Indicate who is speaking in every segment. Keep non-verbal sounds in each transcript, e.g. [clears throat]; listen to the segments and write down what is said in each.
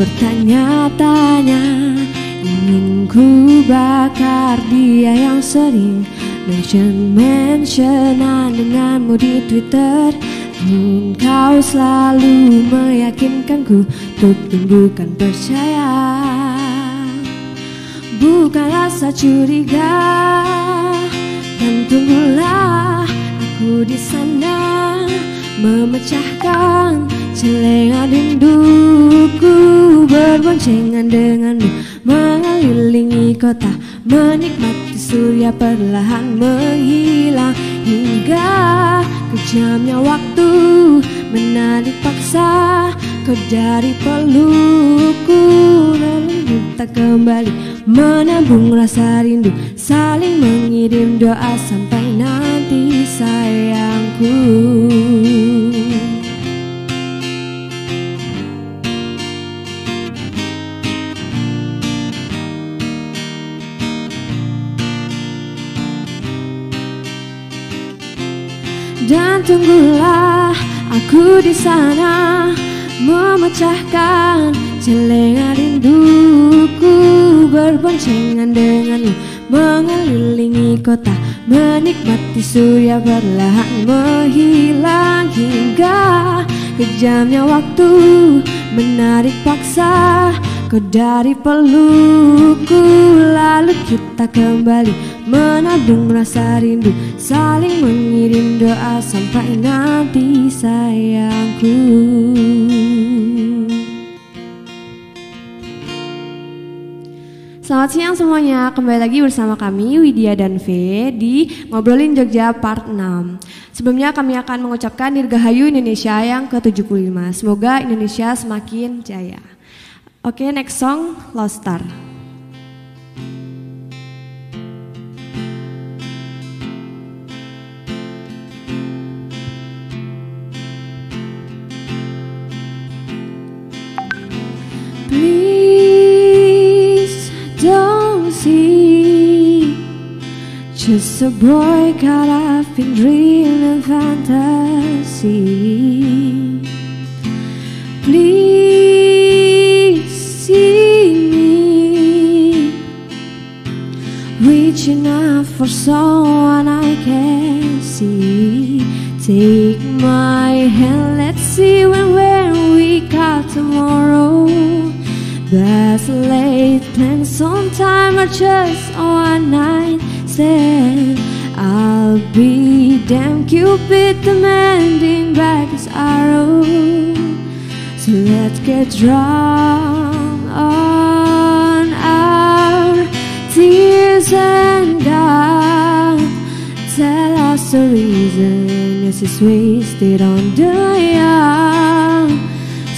Speaker 1: bertanya-tanya Ingin ku bakar dia yang sering Mention-mentionan denganmu di Twitter? Namun kau selalu meyakinkanku Untuk tumbuhkan percaya? Bukan rasa curiga Dan tunggulah aku di sana Memecahkan celengan rinduku Berboncengan denganmu Mengelilingi kota Menikmati surya perlahan menghilang Hingga kejamnya waktu Menarik paksa Kau dari pelukku Lalu minta kembali Menabung rasa rindu Saling mengirim doa Sampai nanti sayangku Tunggulah aku di sana memecahkan celengan rinduku berboncengan denganmu mengelilingi kota menikmati surya perlahan menghilang hingga kejamnya waktu menarik paksa kau dari pelukku lalu kita kembali menabung rasa rindu saling mengirim doa sampai nanti sayangku. Selamat siang semuanya, kembali lagi bersama kami Widya dan V di Ngobrolin Jogja Part 6 Sebelumnya kami akan mengucapkan Dirgahayu Indonesia yang ke-75 Semoga Indonesia semakin jaya Oke, next song, Lost Star. Please don't see Just a boy caught up in dream and fantasy Please Reaching out for someone I can see. Take my hand, let's see when where we got tomorrow. Best late plans sometime or just one night stand I'll be damn cupid demanding back his arrow. So let's get drunk and God Tell us the reason. Yes it's wasted on the young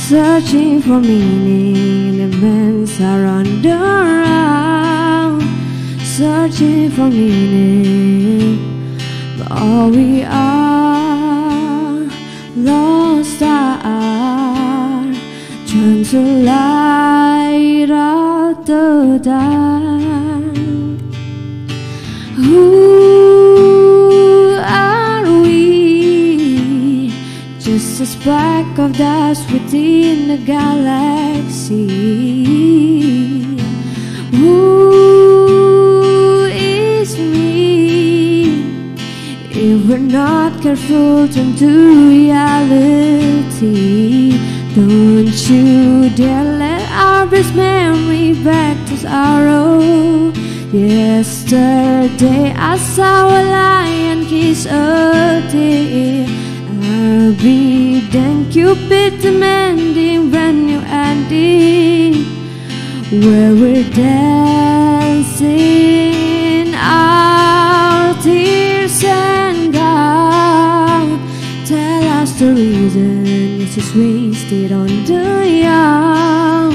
Speaker 1: Searching for meaning. In events around the round Searching for meaning. But all we are Lost are. Trying to light out the dark spark of dust within the galaxy. Who is me? If we're not careful, turn to reality. Don't you dare let our best memory back to sorrow. Yesterday I saw a lion kiss a deer. I'll be and Cupid demanding brand new ending Where we're dancing. Our tears and gout Tell us the reason. It's just wasted on the young.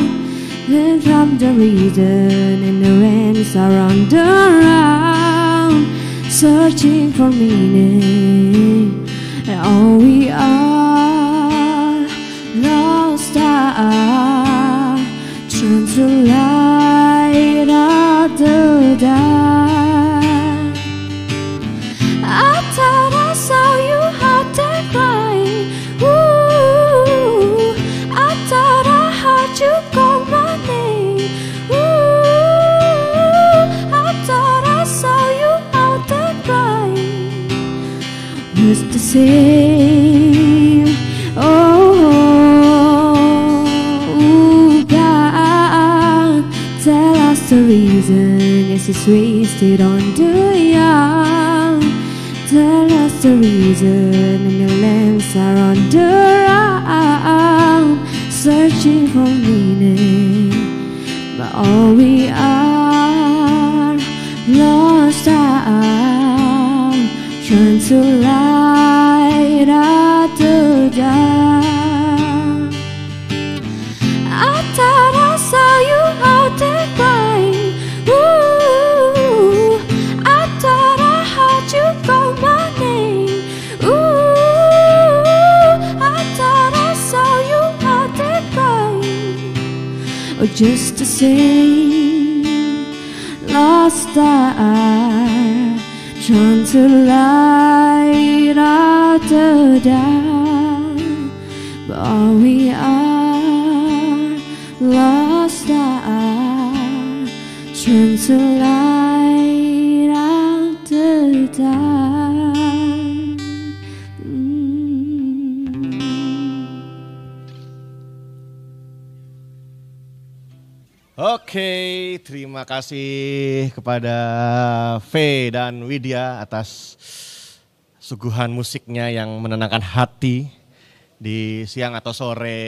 Speaker 1: Then from the reason and the rains are on the round Searching for meaning. And all we are Yes, it's wasted on the young. Tell us the reason, and the lamps are on the round, searching for meaning. But all we same, lost star, trying to light up the dark. But all we are lost are trying to light
Speaker 2: Oke, terima kasih kepada V dan Widya atas suguhan musiknya yang menenangkan hati di siang atau sore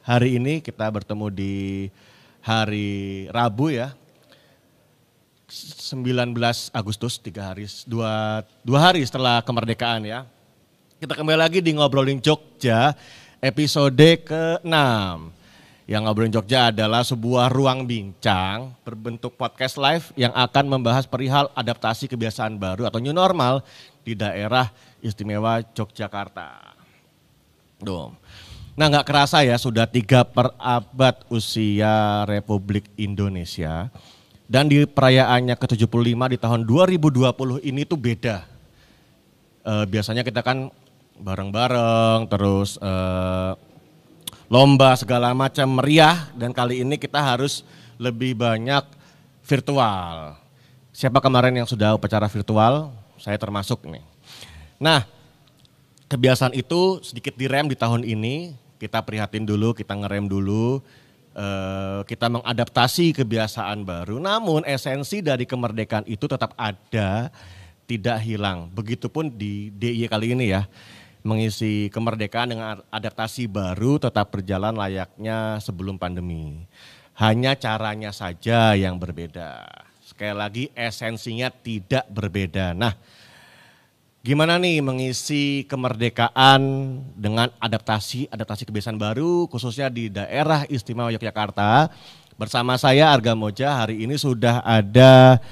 Speaker 2: hari ini kita bertemu di hari Rabu ya. 19 Agustus, tiga hari, dua, dua hari setelah kemerdekaan ya. Kita kembali lagi di Ngobrolin Jogja episode ke-6. Yang Ngobrolin Jogja adalah sebuah ruang bincang berbentuk podcast live yang akan membahas perihal adaptasi kebiasaan baru atau new normal di daerah istimewa Yogyakarta. Duh. Nah nggak kerasa ya sudah tiga perabad usia Republik Indonesia. Dan di perayaannya ke-75 di tahun 2020 ini tuh beda. Eh, biasanya kita kan bareng-bareng terus eh, lomba segala macam meriah dan kali ini kita harus lebih banyak virtual. Siapa kemarin yang sudah upacara virtual? Saya termasuk nih. Nah, kebiasaan itu sedikit direm di tahun ini. Kita prihatin dulu, kita ngerem dulu. eh, kita mengadaptasi kebiasaan baru. Namun esensi dari kemerdekaan itu tetap ada, tidak hilang. Begitupun di DIY kali ini ya mengisi kemerdekaan dengan adaptasi baru tetap berjalan layaknya sebelum pandemi. Hanya caranya saja yang berbeda. Sekali lagi esensinya tidak berbeda. Nah, gimana nih mengisi kemerdekaan dengan adaptasi adaptasi kebiasaan baru khususnya di daerah istimewa Yogyakarta. Bersama saya Arga Moja hari ini sudah ada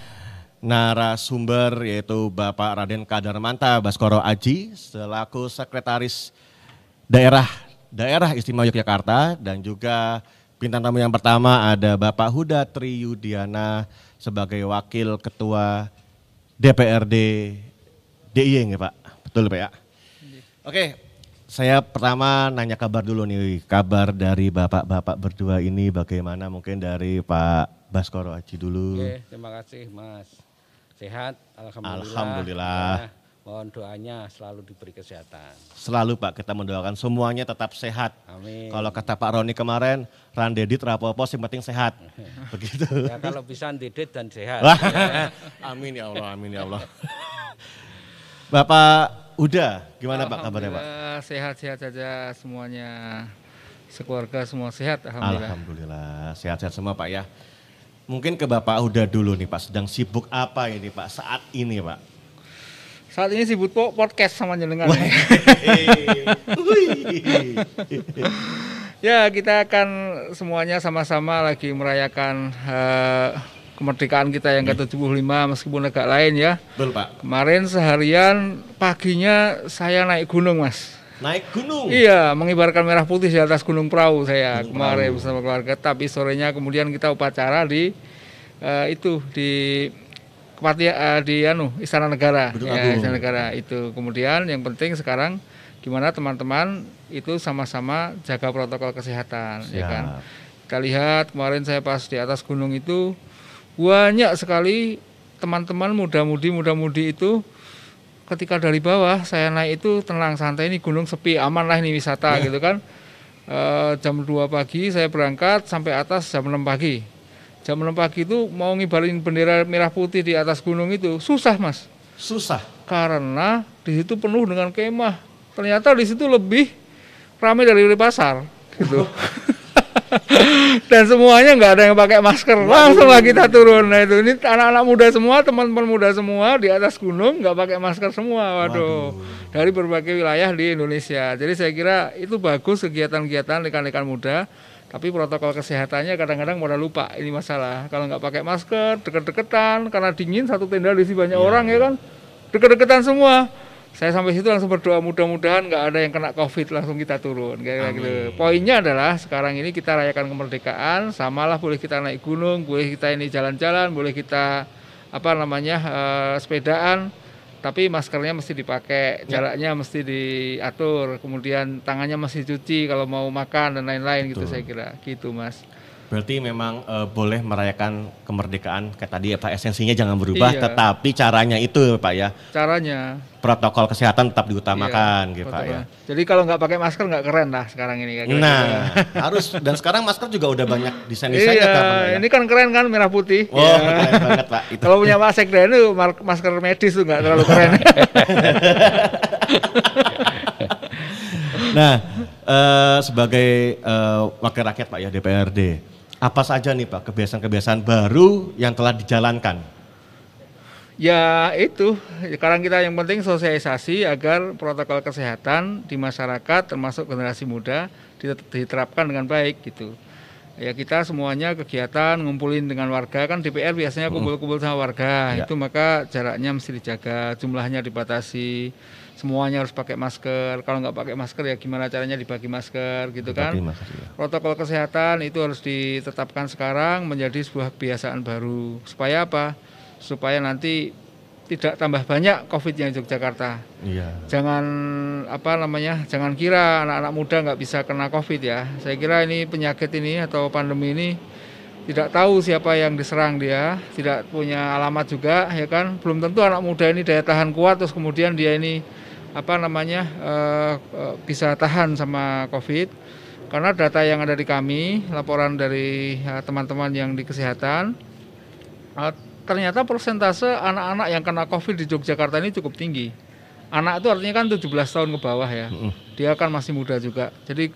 Speaker 2: narasumber yaitu Bapak Raden Kadarmanta Baskoro Aji selaku sekretaris daerah daerah istimewa Yogyakarta dan juga bintang tamu yang pertama ada Bapak Huda Triyudiana sebagai wakil ketua DPRD DIY ya Pak, betul Pak ya? Oke, saya pertama nanya kabar dulu nih, kabar dari bapak-bapak berdua ini bagaimana mungkin dari Pak Baskoro Aji dulu.
Speaker 3: Oke, terima kasih Mas. Sehat, Alhamdulillah.
Speaker 2: Alhamdulillah.
Speaker 3: Ya, mohon doanya selalu diberi kesehatan.
Speaker 2: Selalu Pak kita mendoakan semuanya tetap sehat.
Speaker 3: Amin.
Speaker 2: Kalau kata Pak Roni kemarin, Randedit rapopo yang penting sehat. [laughs] Begitu.
Speaker 3: Ya kalau bisa didit dan sehat.
Speaker 2: Wah, [laughs] amin ya Allah, amin ya Allah. Bapak Uda, gimana Pak kabarnya Pak?
Speaker 4: Sehat-sehat saja semuanya. Sekeluarga semua sehat alhamdulillah.
Speaker 2: Alhamdulillah, sehat-sehat semua Pak ya. Mungkin ke Bapak Uda dulu nih Pak, sedang sibuk apa ini Pak saat ini Pak?
Speaker 4: Saat ini sibuk po- podcast sama jenengan. [laughs] ya, kita akan semuanya sama-sama lagi merayakan eh, kemerdekaan kita yang ke-75 meskipun agak lain ya.
Speaker 2: Betul Pak.
Speaker 4: Kemarin seharian paginya saya naik gunung, Mas.
Speaker 2: Naik gunung.
Speaker 4: Iya, mengibarkan merah putih di atas Gunung Perahu saya
Speaker 2: Gunung
Speaker 4: kemarin
Speaker 2: Perahu.
Speaker 4: bersama keluarga. Tapi sorenya kemudian kita upacara di eh, itu di Kepatia eh, di anu Istana Negara. Ya. Istana Negara itu. Kemudian yang penting sekarang gimana teman-teman itu sama-sama jaga protokol kesehatan, ya kan. Kita lihat kemarin saya pas di atas gunung itu banyak sekali teman-teman muda-mudi muda-mudi itu ketika dari bawah saya naik itu tenang santai ini gunung sepi aman lah ini wisata gitu kan. Eh, jam 2 pagi saya berangkat sampai atas jam 6 pagi. Jam 6 pagi itu mau ngibarin bendera merah putih di atas gunung itu susah mas.
Speaker 2: Susah.
Speaker 4: karena di situ penuh dengan kemah. Ternyata di situ lebih ramai dari pasar gitu [laughs] [laughs] dan semuanya nggak ada yang pakai masker. Langsung lah kita turun. Nah itu. Ini anak-anak muda semua teman-teman muda semua di atas gunung nggak pakai masker semua. Waduh. Dari berbagai wilayah di Indonesia. Jadi saya kira itu bagus kegiatan-kegiatan rekan-rekan muda. Tapi protokol kesehatannya kadang-kadang pada lupa ini masalah. Kalau nggak pakai masker deket-deketan. Karena dingin satu tenda diisi banyak orang ya kan? Deket-deketan semua saya sampai situ langsung berdoa mudah-mudahan nggak ada yang kena covid langsung kita turun kayak gitu. Poinnya adalah sekarang ini kita rayakan kemerdekaan samalah boleh kita naik gunung boleh kita ini jalan-jalan boleh kita apa namanya eh, sepedaan tapi maskernya mesti dipakai jaraknya mesti diatur kemudian tangannya mesti cuci kalau mau makan dan lain-lain gitu saya kira. Gitu mas
Speaker 2: Berarti memang eh, boleh merayakan kemerdekaan kayak tadi ya Pak esensinya jangan berubah
Speaker 4: Iya.
Speaker 2: tetapi caranya itu Pak ya
Speaker 4: caranya
Speaker 2: protokol kesehatan tetap diutamakan
Speaker 4: Iya,
Speaker 2: gitu Pak ya.
Speaker 4: jadi kalau nggak pakai masker nggak keren lah sekarang ini kayak gitu.
Speaker 2: Nah, [laughs] harus dan sekarang masker juga udah banyak desain-desainnya
Speaker 4: iya,
Speaker 2: kan, ya?
Speaker 4: ini kan keren kan merah putih.
Speaker 2: Oh,
Speaker 4: Ya.
Speaker 2: keren banget Pak. Itu.
Speaker 4: Kalau punya Pak Sekda itu masker medis tuh nggak terlalu keren. [laughs]
Speaker 2: Nah, eh, sebagai eh, wakil rakyat Pak ya DPRD, apa saja nih Pak kebiasaan-kebiasaan baru yang telah dijalankan?
Speaker 4: ya itu, sekarang kita yang penting sosialisasi agar protokol kesehatan di masyarakat termasuk generasi muda dit- diterapkan dengan baik gitu. Ya kita semuanya kegiatan ngumpulin dengan warga kan DPR biasanya kumpul-kumpul sama warga
Speaker 2: Ya.
Speaker 4: itu maka jaraknya mesti dijaga, jumlahnya dibatasi, semuanya harus pakai masker. Kalau nggak pakai masker ya gimana caranya dibagi masker gitu kan?
Speaker 2: Masker, ya.
Speaker 4: protokol kesehatan itu harus ditetapkan sekarang menjadi sebuah kebiasaan baru supaya apa supaya nanti tidak tambah banyak COVID-nya di Yogyakarta.
Speaker 2: Iya.
Speaker 4: jangan apa namanya jangan kira anak-anak muda nggak bisa kena COVID ya. Saya kira ini penyakit ini atau pandemi ini tidak tahu siapa yang diserang dia tidak punya alamat juga ya kan? Belum tentu anak muda ini daya tahan kuat terus kemudian dia ini apa namanya eh, eh, bisa tahan sama COVID. Karena data yang ada di kami laporan dari eh, teman-teman yang di kesehatan eh, ternyata persentase anak-anak yang kena COVID di Yogyakarta ini cukup tinggi. Anak itu artinya kan 17 tahun ke bawah ya. Dia kan masih muda juga. Jadi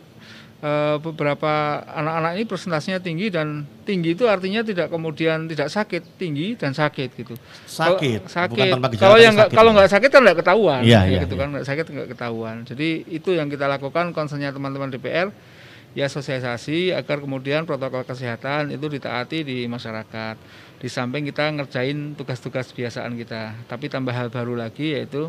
Speaker 4: eh, beberapa anak-anak ini presentasinya tinggi dan tinggi itu artinya tidak kemudian tidak sakit tinggi dan sakit gitu.
Speaker 2: Sakit,
Speaker 4: Kalau- sakit. kalau yang nggak
Speaker 2: sakit.
Speaker 4: kalau
Speaker 2: ya.
Speaker 4: nggak sakit kan nggak ketahuan
Speaker 2: Iya,
Speaker 4: ya
Speaker 2: iya,
Speaker 4: gitu
Speaker 2: iya.
Speaker 4: kan nggak sakit nggak ketahuan. Jadi itu yang kita lakukan concernnya teman-teman DPR ya sosialisasi agar kemudian protokol kesehatan itu ditaati di masyarakat di samping kita ngerjain tugas-tugas kebiasaan kita tapi tambah hal baru lagi yaitu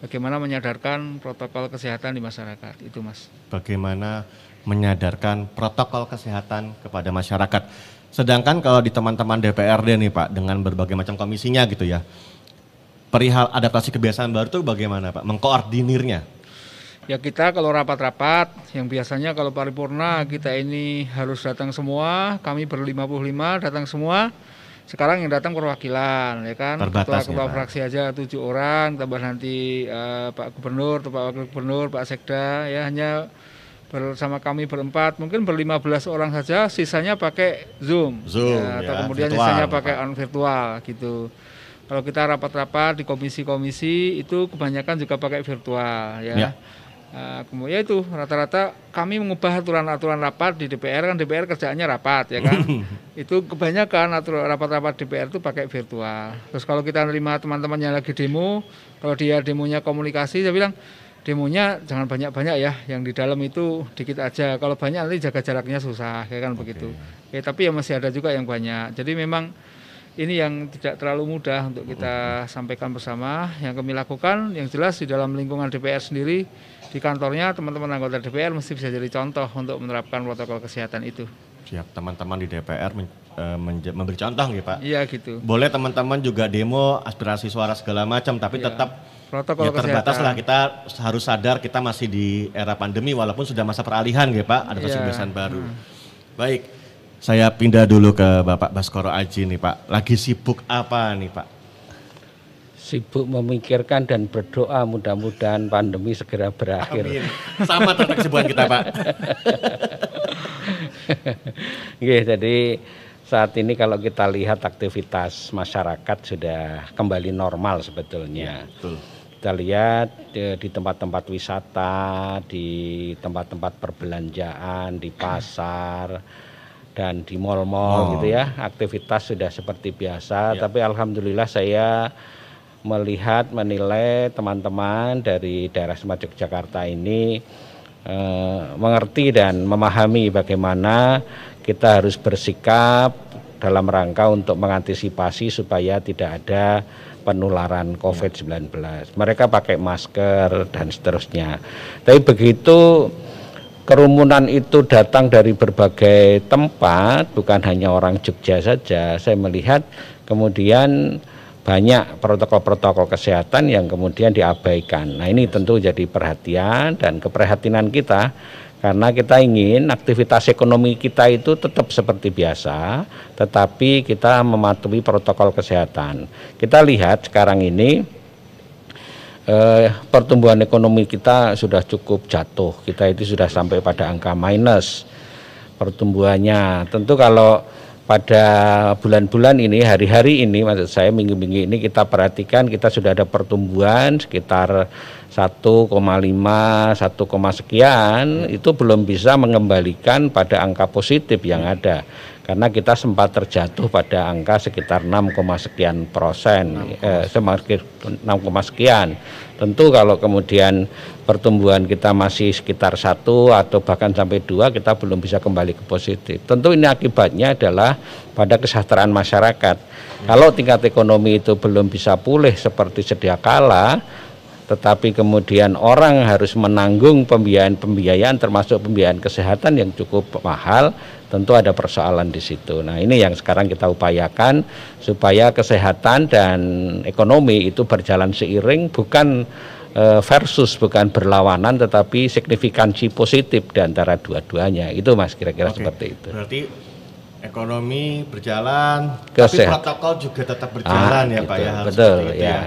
Speaker 4: bagaimana menyadarkan protokol kesehatan di masyarakat itu mas
Speaker 2: Bagaimana menyadarkan protokol kesehatan kepada masyarakat. Sedangkan kalau di teman-teman DPRD nih Pak, dengan berbagai macam komisinya gitu ya, perihal adaptasi kebiasaan baru itu bagaimana Pak? Mengkoordinirnya?
Speaker 4: Ya kita kalau rapat-rapat yang biasanya kalau paripurna kita ini harus datang semua, kami berlima puluh lima datang semua. Sekarang yang datang perwakilan ya kan,
Speaker 2: Terbatas ya, Pak.
Speaker 4: fraksi aja tujuh orang, tambah nanti eh, Pak Gubernur, atau Pak Wakil Gubernur, Pak Sekda, ya hanya bersama kami berempat, mungkin berlima belas orang saja, sisanya pakai Zoom,
Speaker 2: Zoom,
Speaker 4: ya, atau
Speaker 2: ya,
Speaker 4: kemudian
Speaker 2: virtual,
Speaker 4: sisanya
Speaker 2: Pak.
Speaker 4: pakai on virtual gitu. Kalau kita rapat-rapat di komisi-komisi itu kebanyakan juga pakai virtual ya.
Speaker 2: Ya.
Speaker 4: Nah, kemudian itu rata-rata kami mengubah aturan-aturan rapat di DPR kan DPR kerjaannya rapat ya kan. [laughs] itu kebanyakan atau rapat-rapat DPR itu pakai virtual. Terus kalau kita nerima teman-teman yang lagi demo, kalau dia demonya komunikasi, saya bilang demonya jangan banyak-banyak ya, yang di dalam itu dikit aja. Kalau banyak nanti jaga jaraknya susah, kayak kan begitu. Ya, tapi ya masih ada juga yang banyak. Jadi memang ini yang tidak terlalu mudah untuk kita sampaikan bersama. Yang kami lakukan, yang jelas di dalam lingkungan DPR sendiri, di kantornya teman-teman anggota DPR mesti bisa jadi contoh untuk menerapkan protokol kesehatan itu.
Speaker 2: Siap, teman-teman di DPR men, eh, menja- memberi contoh gitu Pak.
Speaker 4: Iya gitu.
Speaker 2: Boleh teman-teman juga demo aspirasi suara segala macam, tapi
Speaker 4: Iya.
Speaker 2: tetap
Speaker 4: Protokol
Speaker 2: ya terbatas
Speaker 4: kesehatan.
Speaker 2: lah kita harus sadar kita masih di era pandemi walaupun sudah masa peralihan gitu Pak, ada
Speaker 4: Iya.
Speaker 2: kebiasaan baru. Baik, saya pindah dulu ke Bapak Baskoro Aji nih Pak. Lagi sibuk apa nih Pak?
Speaker 3: Sibuk memikirkan dan berdoa mudah-mudahan pandemi segera berakhir.
Speaker 2: Amin. Sama terkait kesibukan kita Pak. [laughs]
Speaker 3: Oke, jadi saat ini kalau kita lihat aktivitas masyarakat sudah kembali normal sebetulnya.
Speaker 2: Betul.
Speaker 3: Kita lihat eh, di tempat-tempat wisata, di tempat-tempat perbelanjaan, di pasar dan di mal-mal gitu ya, aktivitas sudah seperti biasa.
Speaker 2: Ya.
Speaker 3: Tapi alhamdulillah saya melihat menilai teman-teman dari daerah Semat Yogyakarta ini eh, mengerti dan memahami bagaimana kita harus bersikap dalam rangka untuk mengantisipasi supaya tidak ada penularan COVID-19. Mereka pakai masker dan seterusnya. Tapi begitu kerumunan itu datang dari berbagai tempat, bukan hanya orang Jogja saja. Saya melihat kemudian banyak protokol-protokol kesehatan yang kemudian diabaikan. Nah, ini tentu jadi perhatian dan keprihatinan kita karena kita ingin aktivitas ekonomi kita itu tetap seperti biasa, tetapi kita mematuhi protokol kesehatan. Kita lihat sekarang ini eh, pertumbuhan ekonomi kita sudah cukup jatuh. Kita itu sudah sampai pada angka minus pertumbuhannya. Tentu kalau pada bulan-bulan ini, hari-hari ini, maksud saya minggu-minggu ini kita perhatikan kita sudah ada pertumbuhan sekitar 1,5, 1, sekian, itu belum bisa mengembalikan pada angka positif yang ada. Karena kita sempat terjatuh pada angka sekitar 6, sekian persen, eh, semakin 6, sekian. Tentu kalau kemudian pertumbuhan kita masih sekitar satu atau bahkan sampai dua, kita belum bisa kembali ke positif. Tentu ini akibatnya adalah pada kesejahteraan masyarakat. Kalau tingkat ekonomi itu belum bisa pulih seperti sedia kala, tetapi kemudian orang harus menanggung pembiayaan-pembiayaan termasuk pembiayaan kesehatan yang cukup mahal, tentu ada persoalan di situ. Nah, ini yang sekarang kita upayakan supaya kesehatan dan ekonomi itu berjalan seiring bukan eh, versus bukan berlawanan tetapi signifikansi positif di antara dua-duanya. Itu Mas kira-kira
Speaker 2: Oke.
Speaker 3: seperti itu.
Speaker 2: Berarti ekonomi berjalan,
Speaker 3: Kesehatan.
Speaker 2: tapi protokol juga tetap berjalan ya
Speaker 3: gitu.
Speaker 2: Pak ya. Harus
Speaker 3: Betul
Speaker 2: seperti itu
Speaker 3: ya.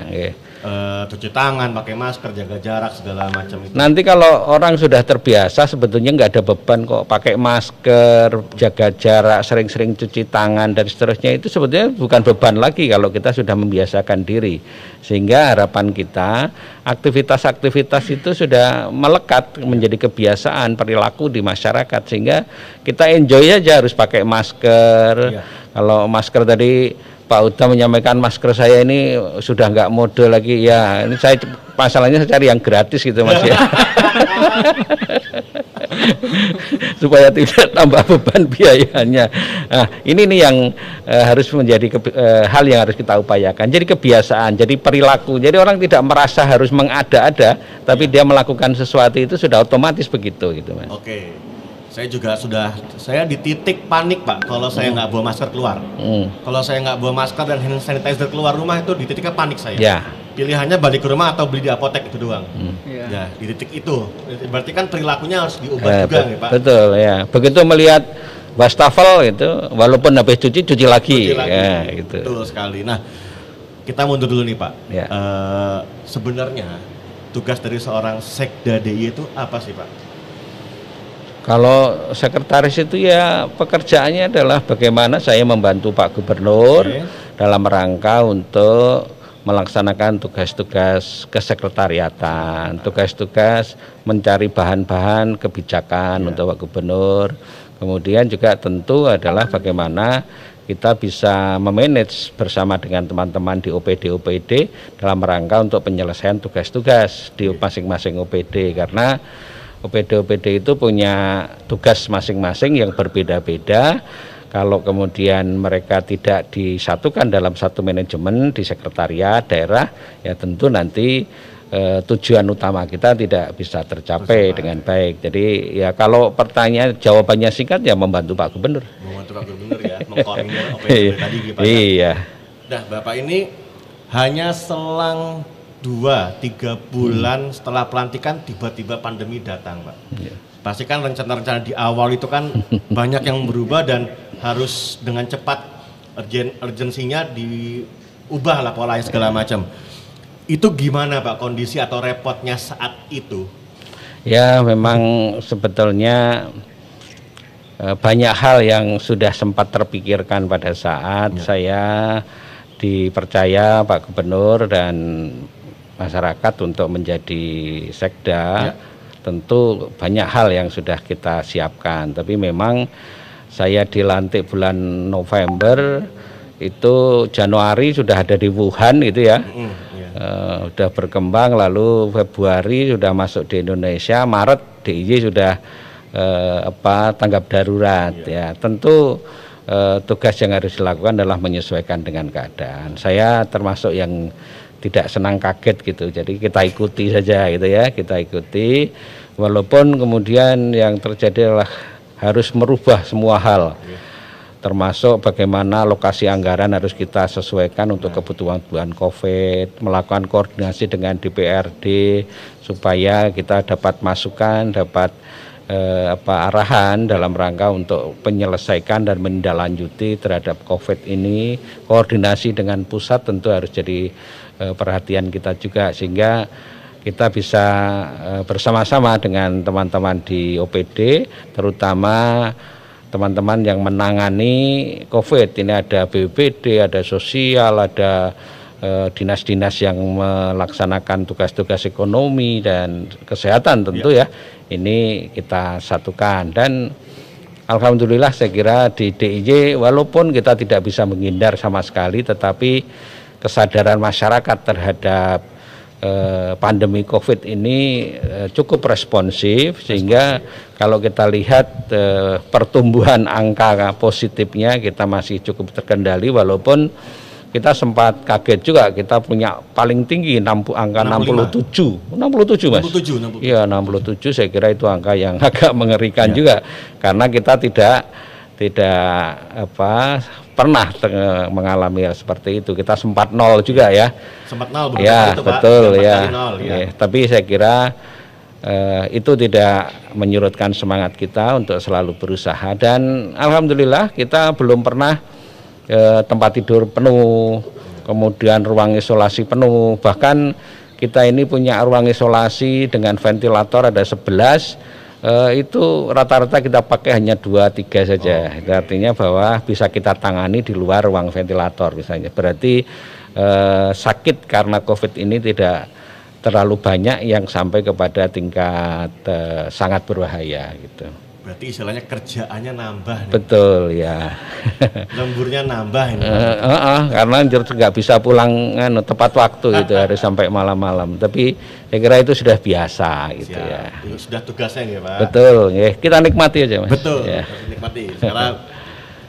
Speaker 2: Eh, cuci tangan, pakai masker, jaga jarak segala macam itu.
Speaker 3: Nanti kalau orang sudah terbiasa sebetulnya nggak ada beban kok pakai masker, jaga jarak, sering-sering cuci tangan dan seterusnya itu sebetulnya bukan beban lagi kalau kita sudah membiasakan diri. Sehingga harapan kita aktivitas-aktivitas itu sudah melekat menjadi kebiasaan perilaku di masyarakat sehingga kita enjoy aja harus pakai masker.
Speaker 2: Iya.
Speaker 3: Kalau masker tadi Pak Uda menyampaikan masker saya ini sudah nggak mode lagi. Ya ini saya masalahnya saya cari yang gratis gitu mas ya. [laughs] Supaya tidak tambah beban biayanya. Nah ini nih yang eh, harus menjadi kebi- eh, hal yang harus kita upayakan. Jadi kebiasaan jadi perilaku. Jadi orang tidak merasa harus mengada-ada tapi dia melakukan sesuatu itu sudah otomatis begitu gitu mas.
Speaker 2: Oke. Saya juga sudah, saya di titik panik Pak kalau saya nggak bawa masker keluar.
Speaker 3: Hmm.
Speaker 2: Kalau saya nggak bawa masker dan hand sanitizer keluar rumah itu di titiknya panik saya.
Speaker 3: ya
Speaker 2: Pilihannya balik ke rumah atau beli di apotek itu doang.
Speaker 4: Iya.
Speaker 2: Ya, di titik itu. Berarti kan perilakunya harus diubah
Speaker 3: Eh,
Speaker 2: juga nih Pak.
Speaker 3: Betul ya. Begitu melihat wastafel itu, walaupun habis cuci cuci lagi,
Speaker 2: Cuci lagi.
Speaker 3: ya gitu.
Speaker 2: Betul sekali. Nah, kita mundur dulu nih Pak.
Speaker 3: Ya.
Speaker 2: Eh, sebenarnya tugas dari seorang sekda DIY itu apa sih Pak?
Speaker 3: Kalau sekretaris itu ya pekerjaannya adalah bagaimana saya membantu Pak Gubernur
Speaker 2: Oke.
Speaker 3: dalam rangka untuk melaksanakan tugas-tugas kesekretariatan, tugas-tugas mencari bahan-bahan kebijakan untuk Pak Gubernur. Kemudian juga tentu adalah bagaimana kita bisa memanage bersama dengan teman-teman di OPD-OPD dalam rangka untuk penyelesaian tugas-tugas di masing-masing OPD karena OPD-OPD itu punya tugas masing-masing yang berbeda-beda kalau kemudian mereka tidak disatukan dalam satu manajemen di sekretariat daerah, ya tentu nanti eh, tujuan utama kita tidak bisa tercapai dengan baik. Jadi ya kalau pertanyaan jawabannya singkat ya membantu Pak Gubernur.
Speaker 2: Membantu Pak Gubernur ya, mengkoordinir OPD tadi gitu Pak.
Speaker 3: Iya.
Speaker 2: Nah Bapak ini hanya selang dua tiga bulan hmm. setelah pelantikan tiba-tiba pandemi datang Pak. Yeah. Pasti kan rencana-rencana di awal itu kan [laughs] banyak yang berubah dan harus dengan cepat urgen urgensinya diubah lah polanya segala macam. Itu gimana Pak kondisi atau repotnya saat itu?
Speaker 3: Ya memang sebetulnya eh, banyak hal yang sudah sempat terpikirkan pada saat ya. saya dipercaya Pak Gubernur dan masyarakat untuk menjadi sekda. Ya. Tentu banyak hal yang sudah kita siapkan, tapi memang saya dilantik bulan November itu Januari sudah ada di Wuhan gitu ya. Mm, yeah. uh, sudah berkembang lalu Februari sudah masuk di Indonesia, Maret DIY sudah uh, apa tanggap darurat yeah. ya. Tentu uh, tugas yang harus dilakukan adalah menyesuaikan dengan keadaan. Saya termasuk yang tidak senang kaget gitu. Jadi kita ikuti saja gitu ya, kita ikuti walaupun kemudian yang terjadi adalah harus merubah semua hal termasuk bagaimana lokasi anggaran harus kita sesuaikan untuk kebutuhan-kebutuhan COVID, melakukan koordinasi dengan DPRD supaya kita dapat masukan, dapat eh, apa arahan dalam rangka untuk menyelesaikan dan menindaklanjuti terhadap COVID ini. Koordinasi dengan pusat tentu harus jadi perhatian kita juga sehingga kita bisa eh, bersama-sama dengan teman-teman di OPD, terutama teman-teman yang menangani COVID. Ini ada BPD, ada sosial, ada eh, dinas-dinas yang melaksanakan tugas-tugas ekonomi dan kesehatan tentu ya. ya. Ini kita satukan dan Alhamdulillah saya kira di DIY walaupun kita tidak bisa menghindar sama sekali tetapi kesadaran masyarakat terhadap Eh, pandemi COVID ini eh, cukup responsif sehingga kalau kita lihat eh, pertumbuhan angka positifnya kita masih cukup terkendali walaupun kita sempat kaget juga kita punya paling tinggi 60, angka 65. 67 67 Mas 67, 67. Iya 67 saya kira itu angka yang [laughs] agak mengerikan ya. juga karena kita tidak tidak apa pernah mengalami hal seperti itu. Kita sempat nol juga ya.
Speaker 2: Sempat nol
Speaker 3: ya, itu, betul Pak. ya. Nol, ya. ya. Tapi saya kira eh, itu tidak menyurutkan semangat kita untuk selalu berusaha dan alhamdulillah kita belum pernah eh, tempat tidur penuh, kemudian ruang isolasi penuh. Bahkan kita ini punya ruang isolasi dengan ventilator ada 11 uh, itu rata-rata kita pakai hanya dua tiga saja. Oh, Artinya bahwa bisa kita tangani di luar ruang ventilator misalnya. Berarti uh, sakit karena COVID ini tidak terlalu banyak yang sampai kepada tingkat uh, sangat berbahaya gitu.
Speaker 2: Berarti istilahnya kerjaannya nambah. Nih.
Speaker 3: Betul ya. [laughs]
Speaker 2: Lemburnya nambah ini.
Speaker 3: Uh, uh, uh, karena nggak bisa pulang anu, tepat waktu gitu harus sampai malam-malam. Tapi saya kira itu sudah biasa gitu Siap. ya.
Speaker 2: Sudah tugasnya ya Pak.
Speaker 3: Betul ya. Kita nikmati aja Mas.
Speaker 2: Betul. Ya. Nikmati. Sekarang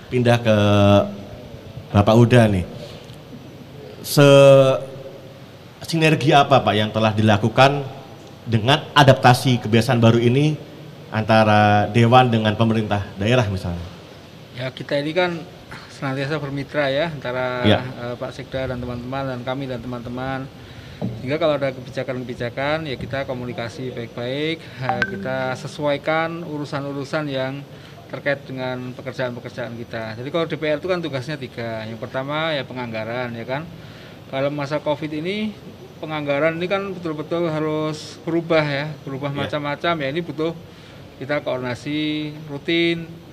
Speaker 2: pindah ke Bapak Uda nih. Se sinergi apa Pak yang telah dilakukan dengan adaptasi kebiasaan baru ini antara dewan dengan pemerintah daerah misalnya?
Speaker 4: Ya kita ini kan senantiasa bermitra ya antara ya. Uh, Pak Sekda dan teman-teman dan kami dan teman-teman. Sehingga kalau ada kebijakan-kebijakan ya kita komunikasi baik-baik, uh, kita sesuaikan urusan-urusan yang terkait dengan pekerjaan-pekerjaan kita. Jadi kalau DPR itu kan tugasnya tiga. Yang pertama ya penganggaran ya kan. Kalau masa COVID ini penganggaran ini kan betul-betul harus berubah ya, berubah ya. macam-macam ya. Ini butuh kita koordinasi rutin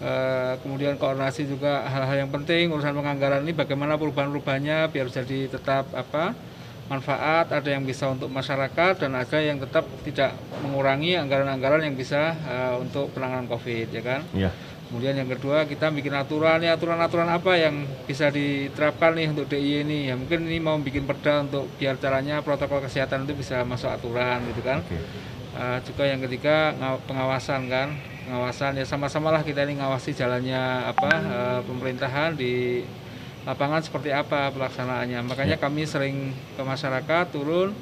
Speaker 4: Eh, kemudian koordinasi juga hal-hal yang penting urusan penganggaran ini bagaimana perubahan-perubahannya biar jadi tetap apa manfaat ada yang bisa untuk masyarakat dan ada yang tetap tidak mengurangi anggaran-anggaran yang bisa uh, untuk penanganan covid ya kan
Speaker 2: Iya.
Speaker 4: kemudian yang kedua kita bikin aturan ya aturan-aturan apa yang bisa diterapkan nih untuk DIY ini ya mungkin ini mau bikin perda untuk biar caranya protokol kesehatan itu bisa masuk aturan gitu kan
Speaker 2: Oke.
Speaker 4: Uh, juga yang ketiga ngaw- pengawasan kan. Pengawasan ya sama-sama lah kita ini ngawasi jalannya apa uh, pemerintahan di lapangan seperti apa pelaksanaannya. Makanya kami sering ke masyarakat turun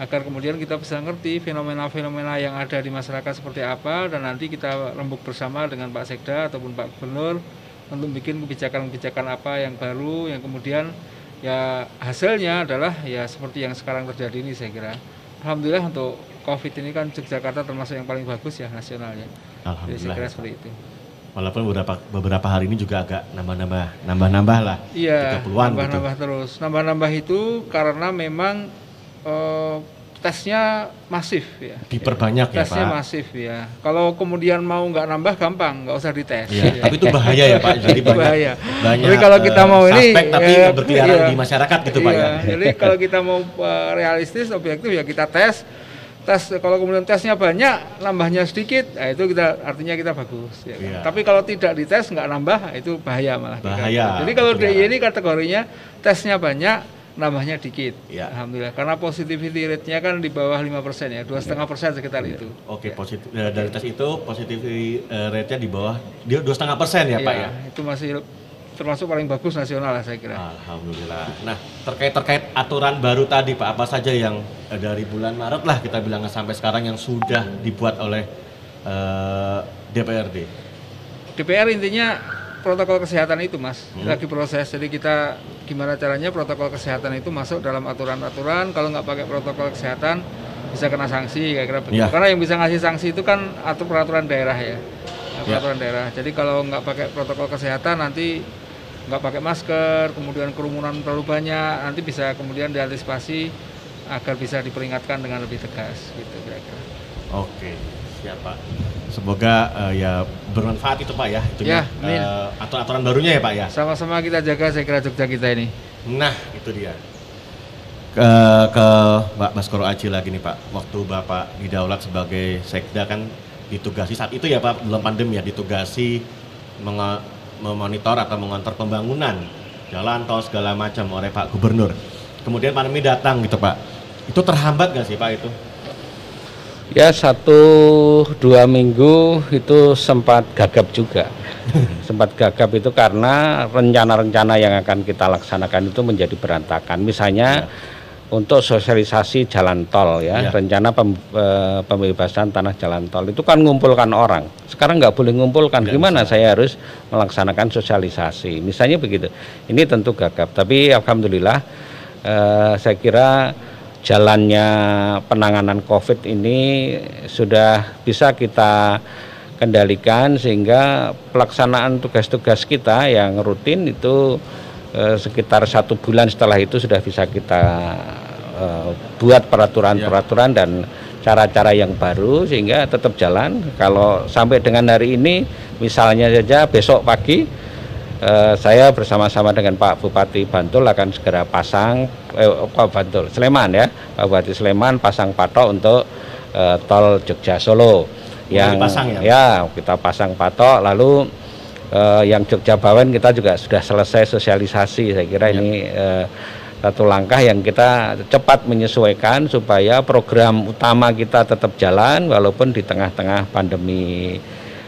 Speaker 4: agar kemudian kita bisa ngerti fenomena-fenomena yang ada di masyarakat seperti apa dan nanti kita rembuk bersama dengan Pak Sekda ataupun Pak Gubernur untuk bikin kebijakan-kebijakan apa yang baru yang kemudian ya hasilnya adalah ya seperti yang sekarang terjadi ini saya kira. Alhamdulillah untuk COVID ini kan Yogyakarta termasuk yang paling bagus ya nasionalnya. Jadi saya
Speaker 2: Alhamdulillah.
Speaker 4: kira seperti itu.
Speaker 2: Walaupun beberapa beberapa hari ini juga agak nambah-nambah nambah-nambah lah.
Speaker 4: Iya,
Speaker 2: 30-an gitu.
Speaker 4: nambah-nambah terus. Nambah-nambah itu karena memang eh, tesnya masif ya.
Speaker 2: Diperbanyak ya,
Speaker 4: Tesnya
Speaker 2: Pak.
Speaker 4: masif ya. Kalau kemudian mau nggak nambah gampang, nggak usah dites.
Speaker 2: Iya, tapi itu bahaya ya Pak. Jadi [laughs] banyak,
Speaker 4: bahaya.
Speaker 2: banyak
Speaker 4: Tapi kalau kita
Speaker 2: eh,
Speaker 4: mau ini,
Speaker 2: suspek tapi
Speaker 4: eh,
Speaker 2: berkeliaran
Speaker 4: iya.
Speaker 2: di masyarakat gitu Pak ya.
Speaker 4: Iya, Jadi kalau kita mau eh, realistis, objektif ya kita tes. Tes kalau kemudian tesnya banyak, nambahnya sedikit, nah itu kita artinya kita bagus. Ya kan?
Speaker 2: Iya.
Speaker 4: Tapi kalau tidak dites nggak nambah, itu bahaya malah.
Speaker 2: Bahaya.
Speaker 4: Jadi kalau DIY
Speaker 2: ya.
Speaker 4: ini kategorinya tesnya banyak, nambahnya dikit.
Speaker 2: Iya.
Speaker 4: Alhamdulillah. Karena positivity rate-nya kan di bawah 5% ya, dua setengah persen sekitar itu.
Speaker 2: Oke, positif eh, dari tes itu positivity eh, rate-nya di bawah dia dua setengah persen ya Pak ya.
Speaker 4: Iya, Itu masih termasuk paling bagus nasional lah saya kira.
Speaker 2: Alhamdulillah. Nah, terkait terkait aturan baru tadi Pak, apa saja yang eh, dari bulan Maret lah kita bilang sampai sekarang yang sudah dibuat oleh eh, DPRD.
Speaker 4: DPR intinya protokol kesehatan itu mas
Speaker 2: Hmm.
Speaker 4: lagi proses jadi kita gimana caranya protokol kesehatan itu masuk dalam aturan-aturan kalau nggak pakai protokol kesehatan bisa kena sanksi kayak kira begitu
Speaker 2: Ya.
Speaker 4: karena yang bisa ngasih sanksi itu kan atur peraturan daerah ya
Speaker 2: Ya.
Speaker 4: peraturan daerah jadi kalau nggak pakai protokol kesehatan nanti nggak pakai masker kemudian kerumunan terlalu banyak nanti bisa kemudian diantisipasi agar bisa diperingatkan dengan lebih tegas gitu kira-kira
Speaker 2: Oke, siap Pak. Semoga eh, ya bermanfaat itu Pak ya. Itunya,
Speaker 4: Ya,
Speaker 2: eh, aturan-aturan barunya ya Pak ya.
Speaker 4: sama-sama kita jaga saya kira Jogja kita ini
Speaker 2: Nah, itu dia. Ke, ke Mbak Baskoro Aji lagi nih Pak. Waktu Bapak didaulat sebagai sekda kan ditugasi saat itu ya Pak, belum pandemi ya, ditugasi menge- memonitor atau mengontrol pembangunan jalan tol segala macam oleh Pak Gubernur. Kemudian pandemi datang gitu Pak. Itu terhambat nggak sih Pak itu?
Speaker 3: Ya satu dua minggu itu sempat gagap juga. [laughs] sempat gagap itu karena rencana-rencana yang akan kita laksanakan itu menjadi berantakan. Misalnya untuk sosialisasi jalan tol ya,
Speaker 2: Ya.
Speaker 3: rencana pem- eh, pembebasan tanah jalan tol itu kan ngumpulkan orang. Sekarang nggak boleh ngumpulkan.
Speaker 2: Nggak
Speaker 3: Gimana
Speaker 2: bisa.
Speaker 3: saya harus melaksanakan sosialisasi? Misalnya begitu. Ini tentu gagap. Tapi alhamdulillah eh, saya kira jalannya penanganan COVID ini sudah bisa kita kendalikan sehingga pelaksanaan tugas-tugas kita yang rutin itu eh, sekitar satu bulan setelah itu sudah bisa kita eh, buat peraturan-peraturan dan cara-cara yang baru sehingga tetap jalan. Kalau sampai dengan hari ini, misalnya saja besok pagi Eh, saya bersama-sama dengan Pak Bupati Bantul akan segera pasang eh, Pak Bantul Sleman ya Pak Bupati Sleman pasang patok untuk eh, tol Jogja Solo yang
Speaker 2: dipasang ya?
Speaker 3: kita pasang patok lalu eh, yang Jogja Bawen kita juga sudah selesai sosialisasi saya kira ini eh, satu langkah yang kita cepat menyesuaikan supaya program utama kita tetap jalan walaupun di tengah-tengah pandemi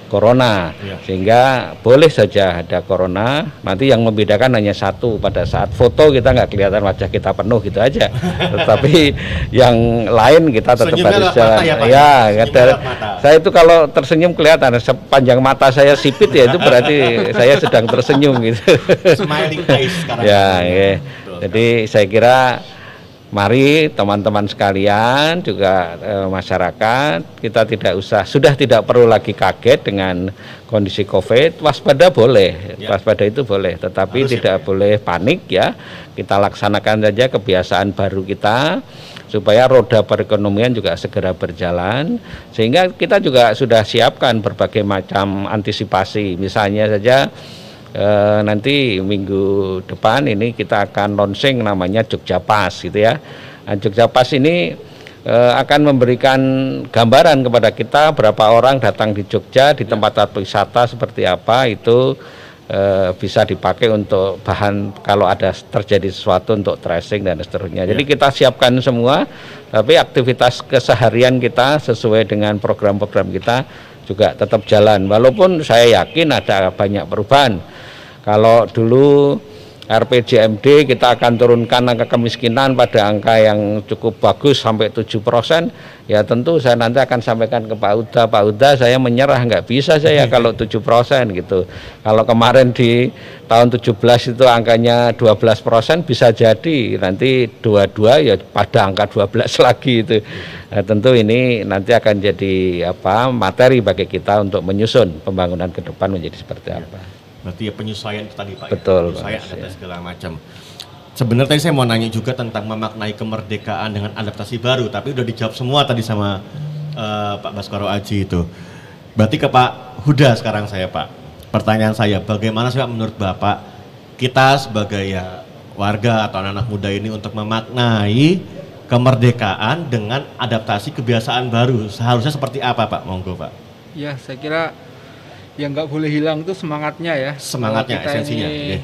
Speaker 3: corona
Speaker 2: Ya.
Speaker 3: sehingga boleh saja ada corona nanti yang membedakan hanya satu pada saat foto kita nggak kelihatan wajah kita penuh gitu aja [laughs] tetapi yang lain kita tetap
Speaker 2: Senyumnya
Speaker 3: harus jalan
Speaker 2: mata ya, Pak?
Speaker 3: ya ada- saya itu kalau tersenyum kelihatan sepanjang mata saya sipit ya itu berarti saya sedang tersenyum gitu
Speaker 2: Smiling face sekarang.
Speaker 3: ya, ya. Jadi saya kira mari teman-teman sekalian juga eh, masyarakat kita tidak usah sudah tidak perlu lagi kaget dengan kondisi covid waspada boleh.
Speaker 2: Ya.
Speaker 3: waspada itu boleh tetapi
Speaker 2: Harus ya,
Speaker 3: tidak
Speaker 2: ya?
Speaker 3: boleh panik ya. Kita laksanakan saja kebiasaan baru kita supaya roda perekonomian juga segera berjalan. Sehingga kita juga sudah siapkan berbagai macam antisipasi. Misalnya saja eh, nanti minggu depan ini kita akan launching namanya Jogja Pas gitu ya nah, Jogja Pas ini eh, akan memberikan gambaran kepada kita berapa orang datang di Jogja di tempat wisata seperti apa itu Eh, bisa dipakai untuk bahan kalau ada terjadi sesuatu untuk tracing dan seterusnya. Jadi ya. kita siapkan semua, tapi aktivitas keseharian kita sesuai dengan program-program kita juga tetap jalan. Walaupun saya yakin ada banyak perubahan. Kalau dulu RPJMD kita akan turunkan angka kemiskinan pada angka yang cukup bagus sampai 7 persen. Ya tentu saya nanti akan sampaikan ke Pak Uda Pak Uda saya menyerah nggak bisa saya [laughs] kalau 7 persen gitu. Kalau kemarin di tahun 17 itu angkanya 12 persen bisa jadi nanti dua-dua ya pada angka 12 [laughs] lagi itu. Nah, tentu ini nanti akan jadi apa materi bagi kita untuk menyusun pembangunan ke depan menjadi seperti apa.
Speaker 2: Berarti ya penyesuaian itu tadi Pak.
Speaker 3: Ya? Betul.
Speaker 2: Ya? Penyesuaian ada ya. segala macam. Sebenarnya tadi saya mau nanya juga tentang memaknai kemerdekaan dengan adaptasi baru, tapi udah dijawab semua tadi sama uh, Pak Baskoro Aji itu. Berarti ke Pak Huda sekarang saya Pak. Pertanyaan saya, bagaimana sih Pak menurut Bapak kita sebagai ya warga atau anak, -anak muda ini untuk memaknai kemerdekaan dengan adaptasi kebiasaan baru seharusnya seperti apa Pak? Monggo Pak.
Speaker 4: Ya, saya kira yang nggak boleh hilang itu semangatnya ya.
Speaker 2: Semangatnya, kita esensinya. Ini, okay.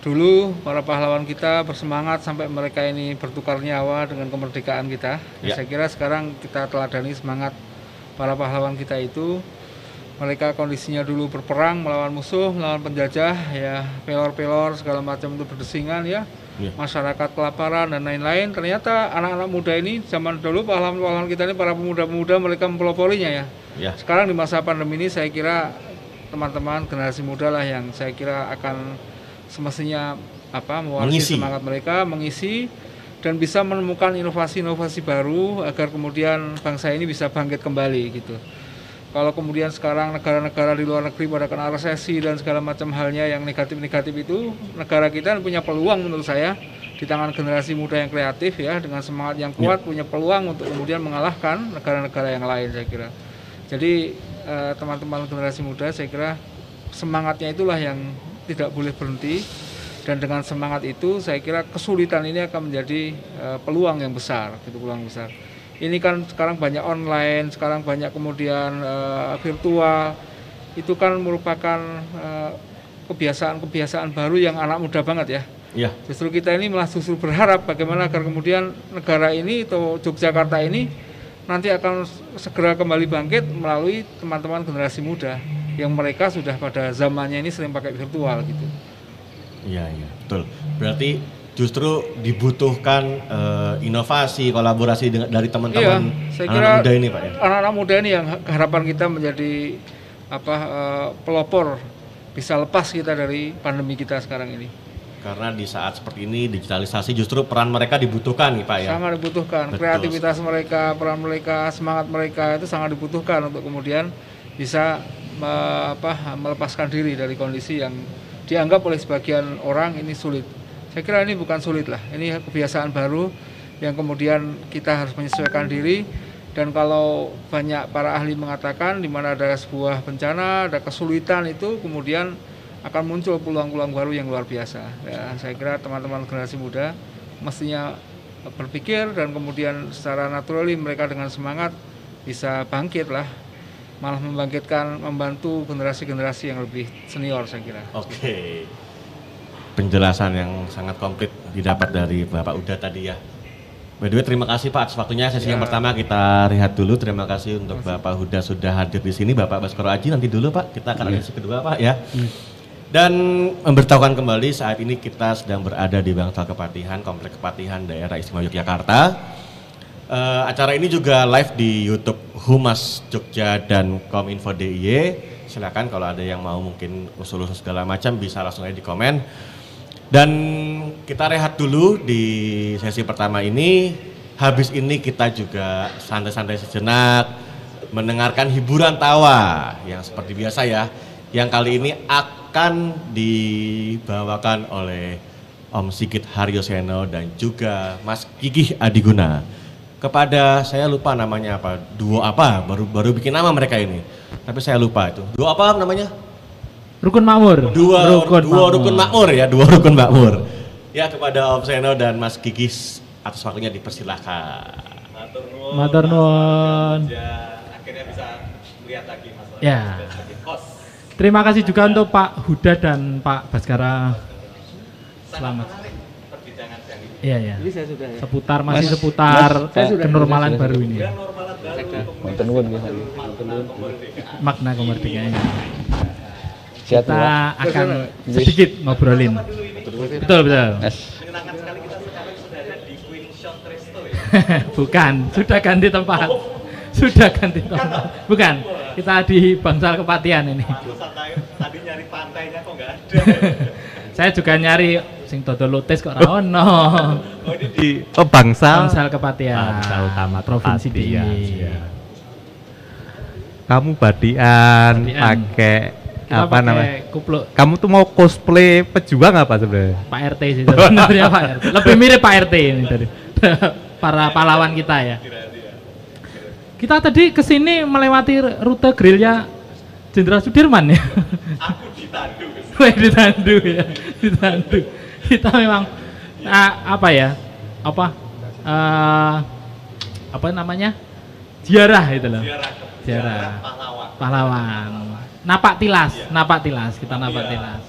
Speaker 4: Dulu para pahlawan kita bersemangat sampai mereka ini bertukar nyawa dengan kemerdekaan kita. Ya. Saya kira sekarang kita teladani semangat para pahlawan kita itu. Mereka kondisinya dulu berperang melawan musuh, melawan penjajah, ya pelor-pelor segala macam itu berdesingan ya. ya. Masyarakat kelaparan dan lain-lain. Ternyata anak-anak muda ini zaman dulu pahlawan-pahlawan kita ini para pemuda-pemuda mereka mempeloporinya ya Ya. Sekarang di masa pandemi ini saya kira teman-teman generasi muda lah yang saya kira akan semestinya apa mewarisi semangat mereka, mengisi dan bisa menemukan inovasi-inovasi baru agar kemudian bangsa ini bisa bangkit kembali gitu. Kalau kemudian sekarang negara-negara di luar negeri pada kena resesi dan segala macam halnya yang negatif-negatif itu, negara kita punya peluang menurut saya di tangan generasi muda yang kreatif ya dengan semangat yang kuat ya. punya peluang untuk kemudian mengalahkan negara-negara yang lain saya kira. Jadi eh, teman-teman uh, generasi muda saya kira semangatnya itulah yang tidak boleh berhenti dan dengan semangat itu saya kira kesulitan ini akan menjadi uh, peluang yang besar, gitu peluang besar. Ini kan sekarang banyak online, sekarang banyak kemudian uh, virtual, itu kan merupakan kebiasaan-kebiasaan uh, baru yang anak muda banget ya. Ya. Justru kita ini malah justru berharap bagaimana agar kemudian negara ini atau Yogyakarta ini nanti akan segera kembali bangkit melalui teman-teman generasi muda yang mereka sudah pada zamannya ini sering pakai virtual gitu.
Speaker 2: Iya iya betul. Berarti justru dibutuhkan uh, inovasi kolaborasi dengan dari teman-teman
Speaker 4: iya, saya kira anak muda ini pak ya. Anak-anak muda ini yang harapan kita menjadi apa uh, pelopor bisa lepas kita dari pandemi kita sekarang ini.
Speaker 2: Karena di saat seperti ini digitalisasi justru peran mereka dibutuhkan nih Pak ya.
Speaker 4: Sangat dibutuhkan. Betul. Kreativitas mereka, peran mereka, semangat mereka itu sangat dibutuhkan untuk kemudian bisa me, apa, melepaskan diri dari kondisi yang dianggap oleh sebagian orang ini sulit. Saya kira ini bukan sulit lah. Ini kebiasaan baru yang kemudian kita harus menyesuaikan diri dan kalau banyak para ahli mengatakan di mana ada sebuah bencana, ada kesulitan itu kemudian akan muncul peluang-peluang baru yang luar biasa. Ya, saya kira teman-teman generasi muda mestinya berpikir dan kemudian secara naturali mereka dengan semangat bisa bangkit lah malah membangkitkan membantu generasi-generasi yang lebih senior saya kira.
Speaker 2: Oke. Penjelasan yang sangat komplit didapat dari Bapak Uda tadi ya. By the way, terima kasih Pak atas waktunya. Sesi ya. yang pertama kita lihat dulu. Terima kasih untuk Bapak Huda sudah hadir di sini. Bapak Baskoro Aji nanti dulu Pak. Kita akan ya. sesi kedua Pak ya. Hmm. Dan memberitahukan kembali saat ini kita sedang berada di Bangsal Kepatihan, Komplek Kepatihan Daerah Istimewa Yogyakarta. Uh, acara ini juga live di YouTube Humas Jogja dan Kominfo DIY. Silakan kalau ada yang mau mungkin usul-usul segala macam bisa langsung aja di komen. Dan kita rehat dulu di sesi pertama ini. Habis ini kita juga santai-santai sejenak mendengarkan hiburan tawa yang seperti biasa ya. Yang kali ini akan akan dibawakan oleh Om Sigit Haryoseno dan juga Mas Gigih Adiguna. Kepada saya lupa namanya apa, duo apa, baru baru bikin nama mereka ini. Tapi saya lupa itu. Duo apa namanya?
Speaker 5: Rukun Makmur.
Speaker 2: Dua
Speaker 5: rukun
Speaker 2: dua rukun makmur ya, dua rukun makmur. Ya kepada Om Seno dan Mas Gigih atas waktunya dipersilahkan.
Speaker 5: Matur nuwun.
Speaker 2: akhirnya bisa lihat lagi Mas.
Speaker 5: Ya. Terima kasih juga untuk Pak Huda dan Pak Baskara. Selamat. Iya ya. Seputar masih seputar kenormalan baru ini.
Speaker 3: Nggih.
Speaker 5: Makna kemerdekaan. Kita
Speaker 3: ya.
Speaker 5: akan sedikit ngobrolin. Betul betul.
Speaker 3: Mas. [laughs]
Speaker 5: Bukan, sudah ganti tempat. Sudah ganti tempat. Bukan, kita di Bangsal Kepatian ini.
Speaker 2: Tadi nyari pantainya kok nggak ada. [laughs]
Speaker 5: Saya juga nyari sing dodol lotes kok ra ono.
Speaker 6: di oh bangsa
Speaker 5: Bangsal Kepatian.
Speaker 6: Bangsal Utama
Speaker 5: Provinsi
Speaker 6: ya. kamu badian
Speaker 5: Badian.
Speaker 6: pakai
Speaker 5: Kita
Speaker 6: apa
Speaker 5: pakai
Speaker 6: namanya
Speaker 5: Kupluk
Speaker 6: kamu tuh mau cosplay pejuang apa sebenarnya
Speaker 5: Pak RT sih sebenarnya Pak RT. Lebih mirip Pak RT ini dari [laughs] [laughs] para pahlawan kita ya. Kita tadi ke sini melewati rute gerilya Jenderal Sudirman ya. Aku ditandu. [laughs] ditandu ya, ditandu. Kita memang ah, apa ya? Apa? eh, apa namanya? Ziarah itu loh. Ziarah. Pahlawan. Napak tilas, napak tilas, kita napak tilas.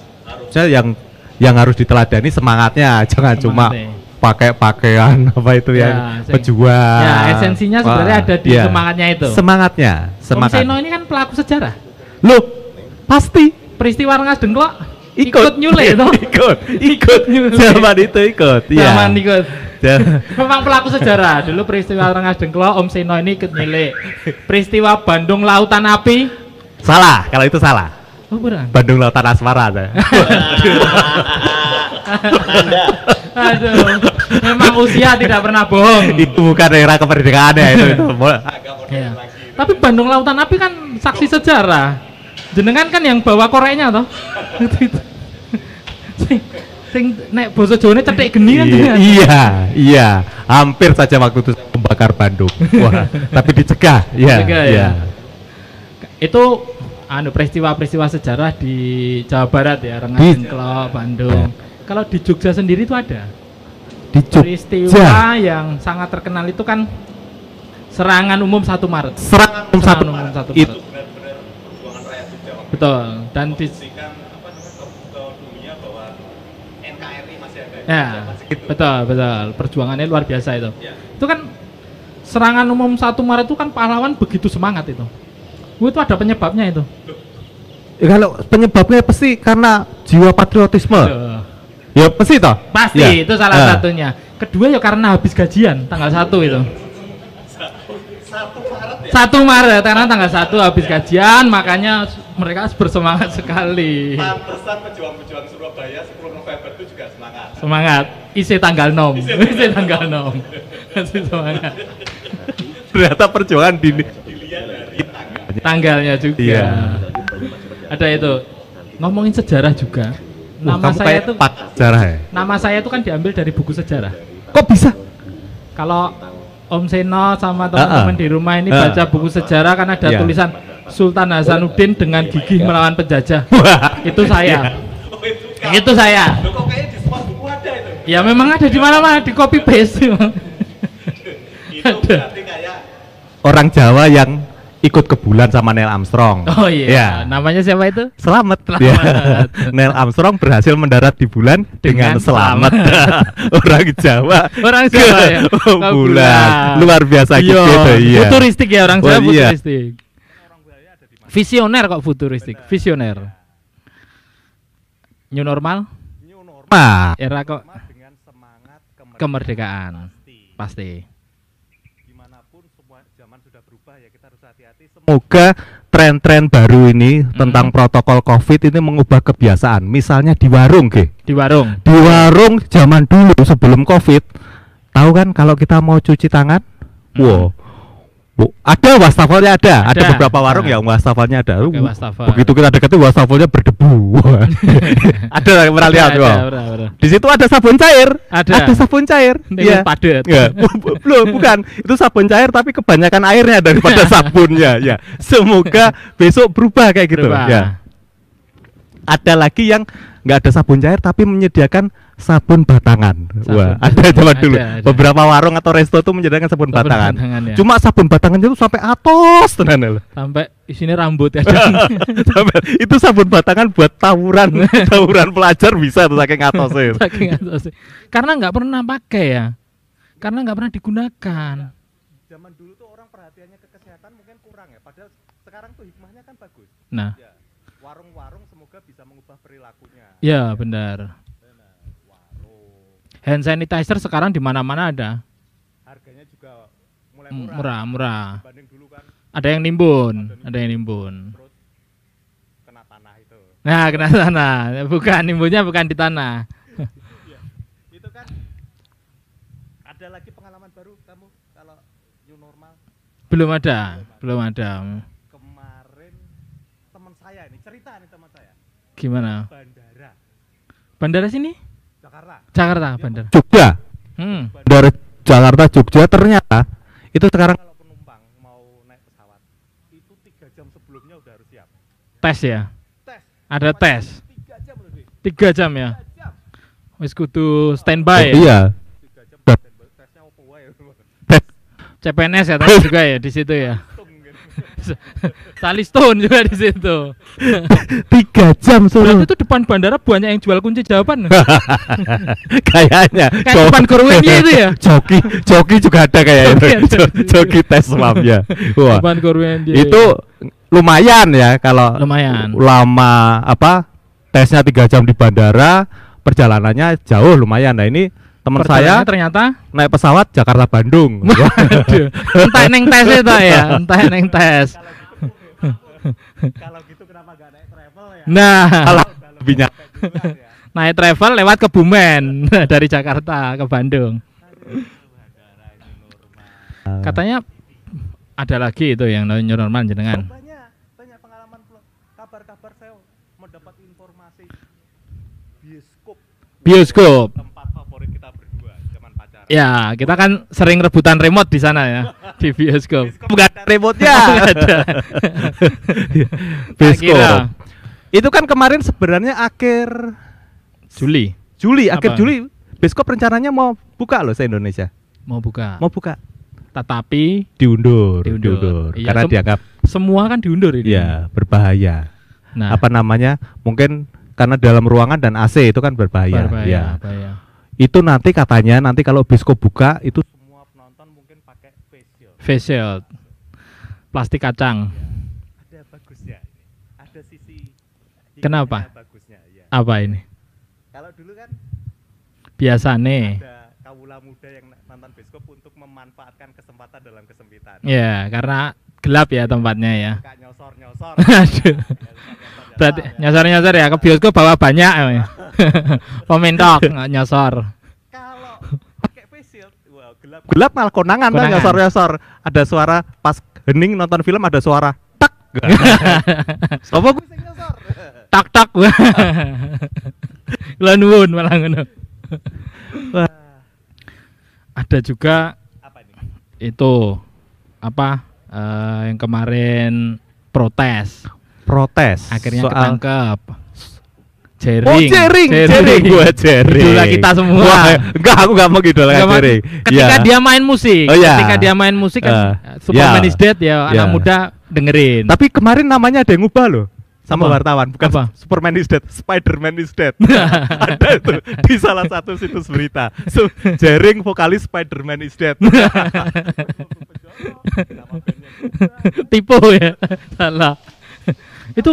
Speaker 6: saya yang yang harus diteladani semangatnya jangan cuma
Speaker 5: Semangatnya.
Speaker 6: Pakai pakaian [laughs] apa itu
Speaker 5: Ya,
Speaker 6: yang pejuang
Speaker 5: Ya, esensinya sebenarnya ada di semangatnya itu.
Speaker 6: semangatnya
Speaker 5: Om
Speaker 6: semangat
Speaker 5: Seno ini kan pelaku sejarah.
Speaker 6: Loh, pasti
Speaker 5: Peristiwa Rengas Dengklok
Speaker 6: ikut
Speaker 5: nyulek itu. [laughs]
Speaker 6: ikut ikut
Speaker 5: Nyulek.
Speaker 6: zaman itu ikut iya
Speaker 5: Zaman ikut. [laughs] Memang pelaku sejarah. Dulu peristiwa Rengas Dengklok Om Seno ini ikut nyilek. Peristiwa Bandung Lautan Api.
Speaker 6: salah kalau itu salah
Speaker 5: Oh.
Speaker 6: Bandung Lautan Asmara.
Speaker 5: Aduh. Memang usia tidak pernah bohong.
Speaker 6: itu bukan era kemerdekaan ya itu, itu.
Speaker 5: Iya. Tapi Bandung Lautan Api kan saksi sejarah. Jenengan kan yang bawa koreknya toh. sing sing nek basa Jawane cetek geni kan
Speaker 6: iya, iya, iya, hampir saja waktu itu membakar Bandung. Wah, tapi dicegah. Iya,
Speaker 5: Dicegah, ya.
Speaker 6: iya.
Speaker 5: Itu anu peristiwa-peristiwa sejarah di Jawa Barat ya, Rengas Dengklok, Bandung. Kalau di Jogja sendiri itu ada
Speaker 6: Di
Speaker 5: peristiwa
Speaker 6: Jogja.
Speaker 5: yang sangat terkenal itu kan serangan umum 1 Maret.
Speaker 6: Serangan umum satu
Speaker 5: Serangan umum 1 Maret.
Speaker 6: itu
Speaker 5: Betul. Dan di Ya, betul, betul. Perjuangannya luar biasa itu. Itu kan serangan umum 1 Maret itu kan pahlawan begitu semangat itu. Itu ada penyebabnya itu.
Speaker 6: Ya, kalau penyebabnya pasti karena jiwa patriotisme.
Speaker 5: Tuh.
Speaker 6: Ya pasti toh.
Speaker 5: Pasti
Speaker 6: Ya.
Speaker 5: itu salah
Speaker 6: Ah.
Speaker 5: satunya. Kedua ya karena habis gajian tanggal 1 itu. Satu Maret karena tanggal 1 habis gajian makanya mereka bersemangat sekali.
Speaker 2: Pantesan pejuang-pejuang Surabaya 10 November itu juga semangat.
Speaker 5: Semangat. Isi tanggal 6. Isi tanggal 6. Isi semangat.
Speaker 6: Ternyata perjuangan di
Speaker 5: Tanggalnya juga.
Speaker 6: Iya.
Speaker 5: Ada itu. Ngomongin sejarah juga. Nama
Speaker 6: kamu
Speaker 5: saya itu
Speaker 6: pak sejarah ya.
Speaker 5: nama saya itu kan diambil dari buku sejarah.
Speaker 6: Kok bisa?
Speaker 5: Kalau Om Seno sama teman-teman
Speaker 6: Ah, ah.
Speaker 5: di rumah ini
Speaker 6: Ah.
Speaker 5: baca buku sejarah kan ada
Speaker 6: Iya.
Speaker 5: tulisan Sultan Hasanuddin dengan gigih melawan penjajah. Itu saya.
Speaker 6: Iya.
Speaker 5: Itu saya.
Speaker 2: Kok kayaknya di semua buku ada itu?
Speaker 5: Ya memang ada di mana-mana di copy paste. [laughs]
Speaker 2: Itu berarti kayak
Speaker 6: Orang Jawa yang ikut ke bulan sama Neil Armstrong.
Speaker 5: Oh iya.
Speaker 6: Ya.
Speaker 5: Namanya siapa itu?
Speaker 6: Selamat.
Speaker 5: Selamat.
Speaker 6: Ya. Neil Armstrong berhasil mendarat di bulan dengan,
Speaker 5: Dengan
Speaker 6: selamat. [laughs] Orang Jawa.
Speaker 5: Orang Jawa ya.
Speaker 6: ke [laughs]
Speaker 5: Ke
Speaker 6: bulan.
Speaker 5: bulan.
Speaker 6: Luar biasa
Speaker 5: Iya,
Speaker 6: gitu iya.
Speaker 5: Futuristik ya orang Jawa
Speaker 6: Oh, iya.
Speaker 5: futuristik. Visioner kok futuristik. Visioner. New normal
Speaker 6: Nah,
Speaker 5: era kok kemerdekaan. Pasti.
Speaker 6: Semoga tren-tren baru ini
Speaker 5: Hmm.
Speaker 6: tentang protokol COVID ini mengubah kebiasaan. Misalnya di warung, Ge.
Speaker 5: Di warung.
Speaker 6: Di warung zaman dulu sebelum COVID, tahu kan kalau kita mau cuci tangan,
Speaker 5: Hmm.
Speaker 6: wow, Bu, ada wastafelnya ada. ada,
Speaker 5: Ada.
Speaker 6: beberapa warung
Speaker 5: Ada.
Speaker 6: yang wastafelnya ada.
Speaker 5: Pakai
Speaker 6: Uh,
Speaker 5: wastafel.
Speaker 6: Begitu kita deketin wastafelnya berdebu. [laughs] Ada pernah lihat
Speaker 5: Ada, ada, ada.
Speaker 6: Di situ ada sabun cair.
Speaker 5: Ada.
Speaker 6: sabun cair. Iya. bu- bu- belum, bukan. Itu sabun cair tapi kebanyakan airnya daripada sabunnya. Ya, semoga besok berubah kayak gitu.
Speaker 5: Berubah.
Speaker 6: Ya. Ada lagi yang nggak ada sabun cair tapi menyediakan sabun batangan.
Speaker 5: Sabun
Speaker 6: Wah,
Speaker 5: batangan.
Speaker 6: ada zaman dulu.
Speaker 5: Ada, ada.
Speaker 6: Beberapa warung atau resto tuh menyediakan sabun,
Speaker 5: Sabun
Speaker 6: batangan.
Speaker 5: batangan, ya.
Speaker 6: Cuma sabun batangannya itu sampai atos tenan lho.
Speaker 5: Sampai isinya rambut ya. [laughs]
Speaker 6: Sampai- itu sabun batangan buat tawuran, [laughs] tawuran pelajar bisa tuh saking atosnya. [laughs]
Speaker 5: Saking atas. Karena nggak pernah pakai ya. Karena nggak pernah digunakan.
Speaker 6: Zaman dulu tuh orang perhatiannya ke kesehatan mungkin kurang ya. Padahal sekarang tuh hikmahnya kan bagus.
Speaker 5: Nah,
Speaker 6: Ya, warung-warung semoga bisa mengubah perilakunya.
Speaker 5: ya benar. Hand sanitizer sekarang di mana-mana ada.
Speaker 6: Harganya juga mulai
Speaker 5: Hmm,
Speaker 6: murah.
Speaker 5: Murah, murah.
Speaker 6: Dulu kan
Speaker 5: Ada yang nimbun, ada yang nimbun.
Speaker 6: terus kena tanah itu.
Speaker 5: Nah, kena tanah. Bukan nimbunnya bukan di tanah.
Speaker 6: Itu kan ada lagi pengalaman baru kamu kalau new normal
Speaker 5: Belum ada, belum ada.
Speaker 6: kemarin teman saya ini cerita nih teman saya
Speaker 5: Gimana?
Speaker 6: bandara
Speaker 5: Bandara sini?
Speaker 6: Jakarta
Speaker 5: Jakarta, bandara.
Speaker 6: Jogja
Speaker 5: Hmm.
Speaker 6: dari Jakarta Jogja ternyata itu sekarang kalau penumpang mau naik pesawat itu tiga jam sebelumnya udah harus siap
Speaker 5: Tes ya?
Speaker 6: tes
Speaker 5: Ada tes.
Speaker 6: tiga jam lebih
Speaker 5: Tiga jam ya?
Speaker 6: jam
Speaker 5: Wis kudu standby ya?
Speaker 6: iya jam standby. tesnya apa wae
Speaker 5: Iya. CPNS ya tadi juga ya di situ ya. [laughs] Tali stone juga di situ. [laughs]
Speaker 6: tiga jam
Speaker 5: Berarti itu depan bandara banyak yang jual kunci jawaban. [laughs]
Speaker 6: kayaknya
Speaker 5: Kayak depan Gorwindy itu ya?
Speaker 6: joki joki juga ada kayak itu joki tes swabnya wah
Speaker 5: Depan Gorwindy.
Speaker 6: itu lumayan ya kalau
Speaker 5: Lumayan.
Speaker 6: lama apa tesnya tiga jam di bandara perjalanannya jauh lumayan nah ini teman saya
Speaker 5: ternyata?
Speaker 6: naik pesawat Jakarta Bandung. [laughs]
Speaker 5: Waduh, entah neng tes itu ya, entah neng tes.
Speaker 6: kalau gitu kenapa gak naik travel ya?
Speaker 5: Nah,
Speaker 6: lebih nyak-
Speaker 5: naik travel lewat Kebumen [laughs] dari Jakarta ke Bandung. Katanya ada lagi itu yang new normal jenengan.
Speaker 6: banyak banyak pengalaman kabar-kabar saya mendapat informasi bioskop.
Speaker 5: Bioskop.
Speaker 6: tempat favorit kita berdua zaman pacaran
Speaker 5: Ya, kita kan sering rebutan remote di sana ya, [laughs] di bioskop.
Speaker 6: bukan remote-nya [laughs]
Speaker 5: ada.
Speaker 6: Bioskop itu kan kemarin sebenarnya akhir
Speaker 5: Juli
Speaker 6: Juli akhir
Speaker 5: Apa?
Speaker 6: Juli bioskop rencananya mau buka loh se Indonesia
Speaker 5: mau buka.
Speaker 6: mau buka
Speaker 5: Tetapi
Speaker 6: diundur
Speaker 5: Diundur. Iya,
Speaker 6: karena
Speaker 5: sem-
Speaker 6: dianggap
Speaker 5: semua kan diundur ini.
Speaker 6: ya berbahaya
Speaker 5: Nah,
Speaker 6: apa namanya mungkin karena dalam ruangan dan AC itu kan berbahaya,
Speaker 5: berbahaya,
Speaker 6: ya
Speaker 5: bahaya.
Speaker 6: Itu nanti katanya nanti kalau bioskop buka itu semua penonton mungkin pakai face shield
Speaker 5: Face shield. Plastik kacang.
Speaker 6: ada bagusnya ini. ada sisi
Speaker 5: Kenapa?
Speaker 6: bagusnya ya
Speaker 5: Apa ini?
Speaker 6: kalau dulu kan
Speaker 5: Biasa nih.
Speaker 6: ada kawula muda yang nonton bioskop untuk memanfaatkan kesempatan dalam kesempitan
Speaker 5: Ya, karena gelap ya tempatnya ya.
Speaker 6: suka nyosor nyosor [laughs]
Speaker 5: Aduh. Berarti nyasar-nyasar ya ke bioskop bawa banyak ya. [laughs] Pemintok [laughs] nggak nyasar.
Speaker 6: kalau pakai face shield wow gelap gelap malah konangan, kan nyosor nyosor ada suara pas hening nonton film ada suara tak [laughs] Sopo gue sing nyosor
Speaker 5: tak tak. Kula nuwun malah ngono.
Speaker 6: Wah.
Speaker 5: Ada juga
Speaker 6: apa ini
Speaker 5: itu apa eh, yang kemarin protes
Speaker 6: protes
Speaker 5: akhirnya
Speaker 6: soal
Speaker 5: ketangkep. Jering.
Speaker 6: Oh jering, jering, gua jering.
Speaker 5: Idola kita semua.
Speaker 6: Wah, enggak, aku enggak mau idola
Speaker 5: Nggak, Mak.
Speaker 6: jering.
Speaker 5: Ketika
Speaker 6: Iya.
Speaker 5: dia main musik,
Speaker 6: Oh, iya.
Speaker 5: ketika dia main musik kan
Speaker 6: Eh,
Speaker 5: Superman
Speaker 6: iya.
Speaker 5: is Dead ya anak
Speaker 6: Iya.
Speaker 5: muda dengerin.
Speaker 6: Tapi kemarin namanya ada yang ngubah loh sama
Speaker 5: Apa?
Speaker 6: wartawan, bukan
Speaker 5: Apa?
Speaker 6: Superman is dead, Spiderman is dead. [laughs] ada itu di salah satu situs berita. So, jering vokalis Spiderman is dead. [laughs]
Speaker 5: Tipu ya. Salah. Itu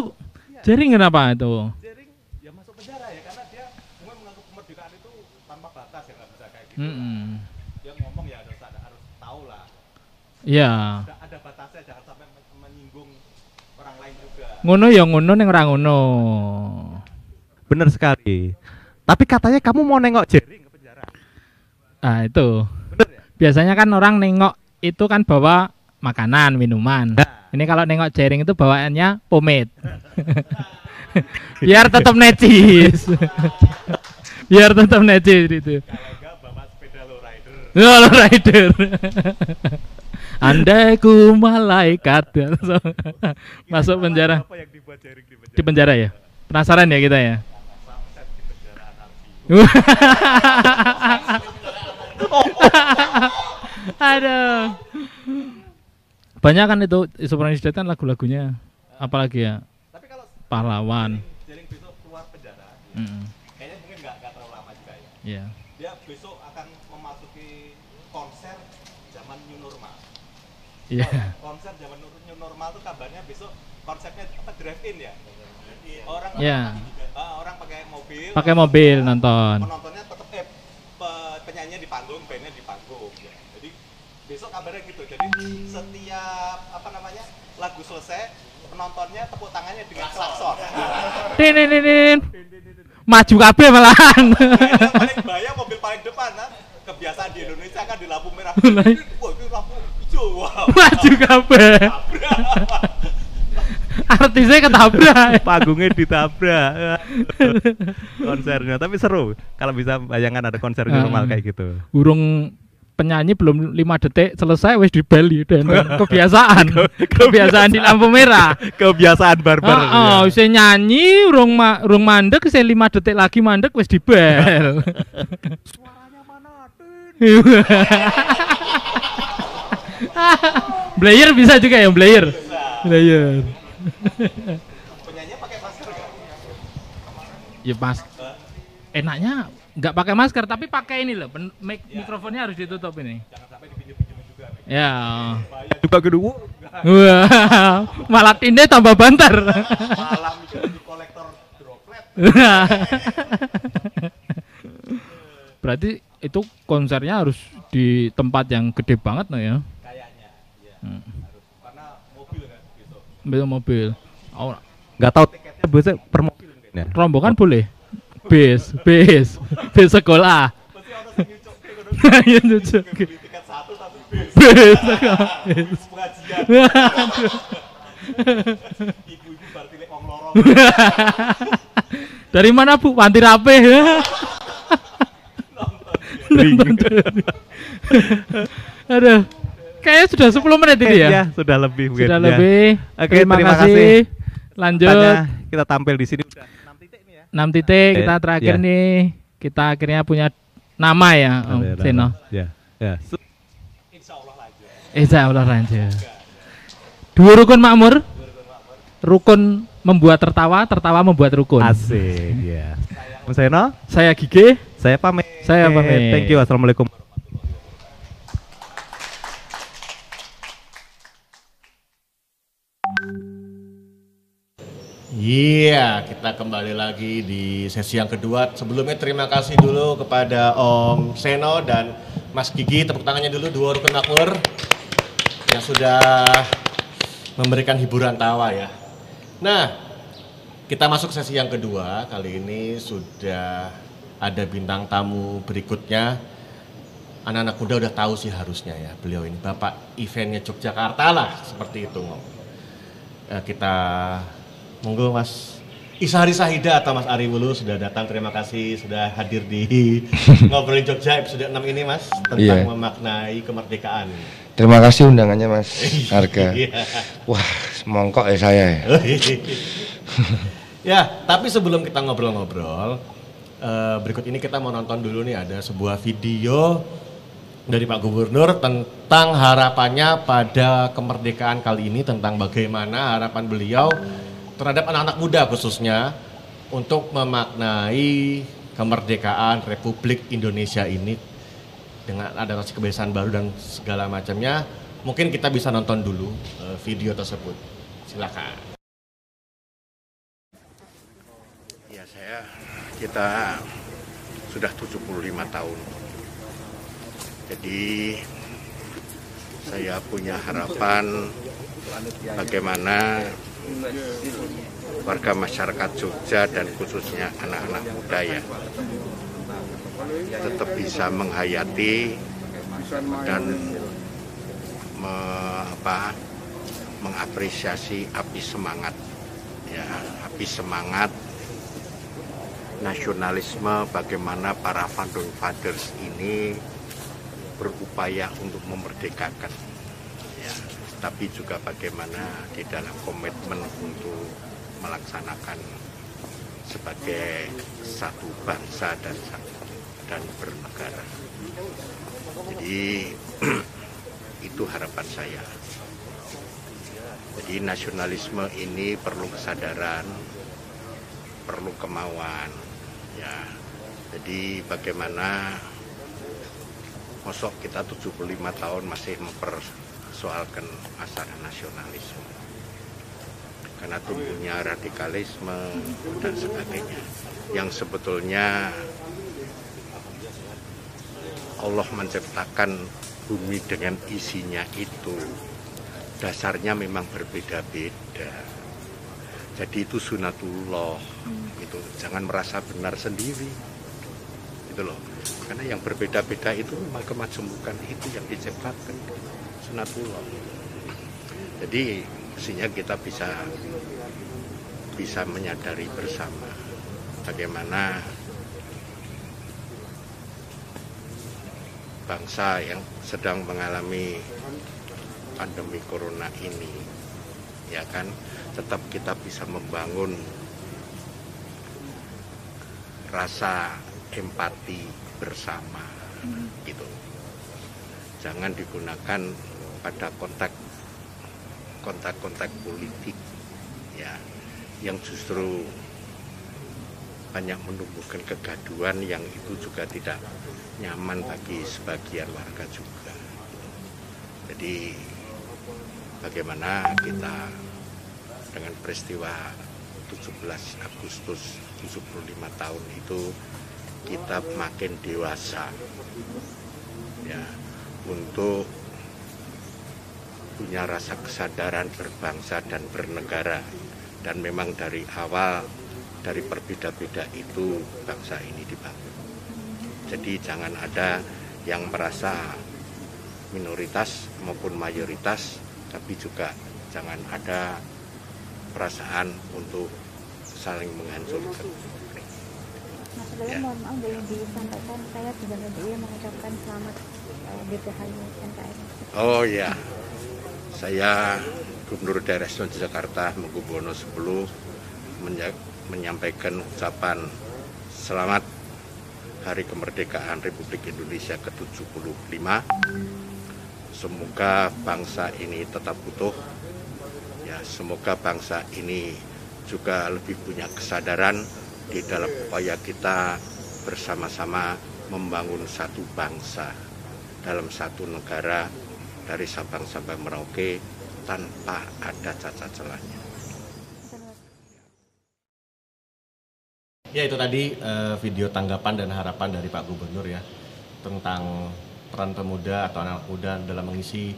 Speaker 5: Jering kenapa itu?
Speaker 6: jering ya masuk penjara ya karena dia cuma menganggap kemerdekaan itu tanpa batas ya nggak bisa kayak gitu.
Speaker 5: Mm-mm.
Speaker 6: Dia ngomong ya harus ada harus tahu lah.
Speaker 5: Iya.
Speaker 6: Ada, ada batasnya jangan sampai men- menyinggung orang lain juga.
Speaker 5: Ngono ya ngono ning ora ngono.
Speaker 6: Bener sekali. Tapi katanya kamu mau nengok jering ke penjara.
Speaker 5: Ah itu.
Speaker 6: Bener ya?
Speaker 5: Biasanya kan orang nengok itu kan bawa makanan, minuman. Ini kalau nengok jaring itu bawaannya pomade. [laughs] Biar tetap necis. Biar tetap necis itu.
Speaker 6: enggak bawa sepeda low rider.
Speaker 5: Low rider. Andai ku malaikat masuk penjara
Speaker 6: Apa yang dibuat jaring di penjara?
Speaker 5: di penjara ya. Penasaran ya kita ya. [laughs] Aduh. Banyak kan itu Sopranis Dead kan lagu-lagunya apalagi ya
Speaker 2: Tapi kalau
Speaker 5: pahlawan.
Speaker 2: jaring besok keluar penjara,
Speaker 5: Mm,
Speaker 2: kayaknya mungkin nggak nggak terlalu lama juga ya.
Speaker 5: Iya.
Speaker 2: Dia besok akan memasuki konser zaman new normal.
Speaker 5: Iya.
Speaker 2: Konser zaman new normal tuh kabarnya besok konsepnya apa drive-in ya. Orang
Speaker 5: Iya.
Speaker 2: Ah, orang pakai mobil.
Speaker 5: Pakai mobil nonton.
Speaker 2: Penontonnya tetap eh pe- penyanyinya di panggung, bandnya di panggung. Ya. Jadi besok kabarnya gitu. Jadi setiap apa namanya lagu selesai penontonnya tepuk tangannya dengan klakson.
Speaker 5: Din din din, din. Maju kabeh malahan.
Speaker 2: Yang paling bahaya mobil paling depan kan. Kebiasaan di Indonesia kan di lampu merah.
Speaker 5: Lah.
Speaker 2: Wah, itu lampu hijau. Wow.
Speaker 5: Maju kabeh. Artisnya ketabrak.
Speaker 6: Panggungnya ditabrak. Konsernya tapi seru. Kalau bisa bayangkan ada konser
Speaker 5: Ah.
Speaker 6: normal kayak gitu.
Speaker 5: Burung penyanyi belum lima detik selesai wes di Bali dan [laughs] kebiasaan. kebiasaan di lampu merah. [laughs]
Speaker 6: Kebiasaan barbar.
Speaker 5: Oh, oh
Speaker 6: ya.
Speaker 5: saya nyanyi urung ma urung mandek saya lima detik lagi mandek wes di bel.
Speaker 6: Suaranya [laughs] mana?
Speaker 5: Blayer bisa juga ya Blayer? Blayer.
Speaker 2: Penyanyi pakai masker
Speaker 5: ya pas enaknya nggak pakai masker tapi pakai ini loh pen- mic- mikrofonnya harus ditutup ini
Speaker 2: Jangan sampai dipinjam-pinjam juga.
Speaker 5: ya
Speaker 6: Juga gitu. Wuh,
Speaker 5: wah [laughs] malah tinde tambah banter
Speaker 2: di kolektor droplet. [laughs]
Speaker 5: berarti itu konsernya harus di tempat yang gede banget no ya
Speaker 2: Kayaknya. Iya.
Speaker 5: Hmm.
Speaker 2: Harus. Karena mobil kan besok.
Speaker 5: Ambil mobil oh,
Speaker 6: nggak tahu tiketnya biasanya per mobil ya.
Speaker 5: rombongan boleh bis bis bis sekolah. Iya, nyucuk.
Speaker 2: Tiket satu tapi bis.
Speaker 5: bis bis.
Speaker 2: Pengajian. Ibu-ibu bar tilik wong lorong.
Speaker 5: dari mana bu panti rape aduh kayaknya sudah 10 menit ini ya
Speaker 6: Ya, sudah lebih mungkin.
Speaker 5: sudah
Speaker 6: ya.
Speaker 5: lebih
Speaker 6: Oke,
Speaker 5: terima,
Speaker 6: terima
Speaker 5: kasih.
Speaker 6: kasih.
Speaker 5: lanjut
Speaker 6: Tanya, kita tampil di sini udah 6 titik nih ya.
Speaker 5: 6 titik
Speaker 6: Eh,
Speaker 5: kita terakhir
Speaker 6: ya.
Speaker 5: nih kita akhirnya punya nama ya Om
Speaker 6: Ada, ada,
Speaker 5: Seno.
Speaker 6: Ya, ya. Su-
Speaker 2: Insya Allah lanjut.
Speaker 5: Insya Allah lanjut dua rukun makmur rukun membuat tertawa tertawa membuat rukun
Speaker 6: Asik, ya. Mas Seno,
Speaker 5: saya Gige
Speaker 6: saya pamit.
Speaker 5: Saya pamit.
Speaker 6: Thank you. Assalamualaikum.
Speaker 2: Iya, kita kembali lagi di sesi yang kedua. Sebelumnya terima kasih dulu kepada Om Seno dan Mas Gigi. Tepuk tangannya dulu dua rukun makmur yang sudah memberikan hiburan tawa ya. Nah, kita masuk sesi yang kedua. Kali ini sudah ada bintang tamu berikutnya. Anak-anak muda udah tahu sih harusnya ya beliau ini Bapak eventnya Yogyakarta lah seperti itu ngomong. Eh, kita monggo Mas Isari Sahida atau Mas Ari Wulu sudah datang. Terima kasih sudah hadir di [laughs] ngobrolin Jogja episode 6 ini Mas tentang
Speaker 7: Iya.
Speaker 2: memaknai kemerdekaan.
Speaker 7: Terima kasih undangannya Mas [laughs] Harga.
Speaker 2: Iya.
Speaker 7: Wah, mongkok ya saya [laughs] ya.
Speaker 2: ya, tapi sebelum kita ngobrol-ngobrol, eh, berikut ini kita mau nonton dulu nih ada sebuah video dari Pak Gubernur tentang harapannya pada kemerdekaan kali ini tentang bagaimana harapan beliau terhadap anak-anak muda khususnya untuk memaknai kemerdekaan Republik Indonesia ini dengan adaptasi kebiasaan baru dan segala macamnya. Mungkin kita bisa nonton dulu eh, video tersebut. Silakan.
Speaker 8: Ya saya kita sudah 75 tahun. Jadi saya punya harapan bagaimana warga masyarakat Jogja dan khususnya anak-anak muda ya. Tetap bisa menghayati dan me- apa, mengapresiasi api semangat ya api semangat nasionalisme bagaimana para founding fathers ini berupaya untuk memerdekakan. Ya tapi juga bagaimana di dalam komitmen untuk melaksanakan sebagai satu bangsa dan satu dan bernegara jadi [clears throat] itu harapan saya jadi nasionalisme ini perlu kesadaran, perlu kemauan, ya. Jadi bagaimana mosok kita 75 tahun masih mempersoalkan masalah nasionalisme. Karena tumbuhnya radikalisme dan sebagainya. Yang sebetulnya Allah menciptakan bumi dengan isinya itu dasarnya memang berbeda-beda. Jadi itu sunatullah. Itu jangan merasa benar sendiri. Itu loh. Karena yang berbeda-beda itu memang kemajemukan itu yang diciptakan sunatullah. Jadi mestinya kita bisa bisa menyadari bersama bagaimana bangsa yang sedang mengalami pandemi corona ini ya kan? Tetap kita bisa membangun rasa empati bersama gitu. Jangan digunakan pada kontak kontak-kontak politik ya yang justru banyak menumbuhkan kegaduhan yang itu juga tidak nyaman bagi sebagian warga juga. Jadi bagaimana kita dengan peristiwa 17 Agustus 75 tahun itu kita makin dewasa ya untuk punya rasa kesadaran berbangsa dan bernegara. Dan memang dari awal dari perbeda-beda itu bangsa ini dibangun. Jadi jangan ada yang merasa minoritas maupun mayoritas tapi juga jangan ada perasaan untuk saling menghancurkan.
Speaker 9: Mas sebelum mohon maaf boleh disampaikan. Saya juga mengucapkan selamat uh, NKRI.
Speaker 8: Oh ya, saya Gubernur Daerah Istimewa Jakarta Mengkubono 10 menya- menyampaikan ucapan selamat Hari Kemerdekaan Republik Indonesia ke-75. Semoga bangsa ini tetap utuh. Ya, semoga bangsa ini juga lebih punya kesadaran di dalam upaya kita bersama-sama membangun satu bangsa dalam satu negara dari Sabang sampai Merauke tanpa ada cacat celahnya.
Speaker 2: Ya itu tadi eh, video tanggapan dan harapan dari Pak Gubernur ya tentang peran pemuda atau anak muda dalam mengisi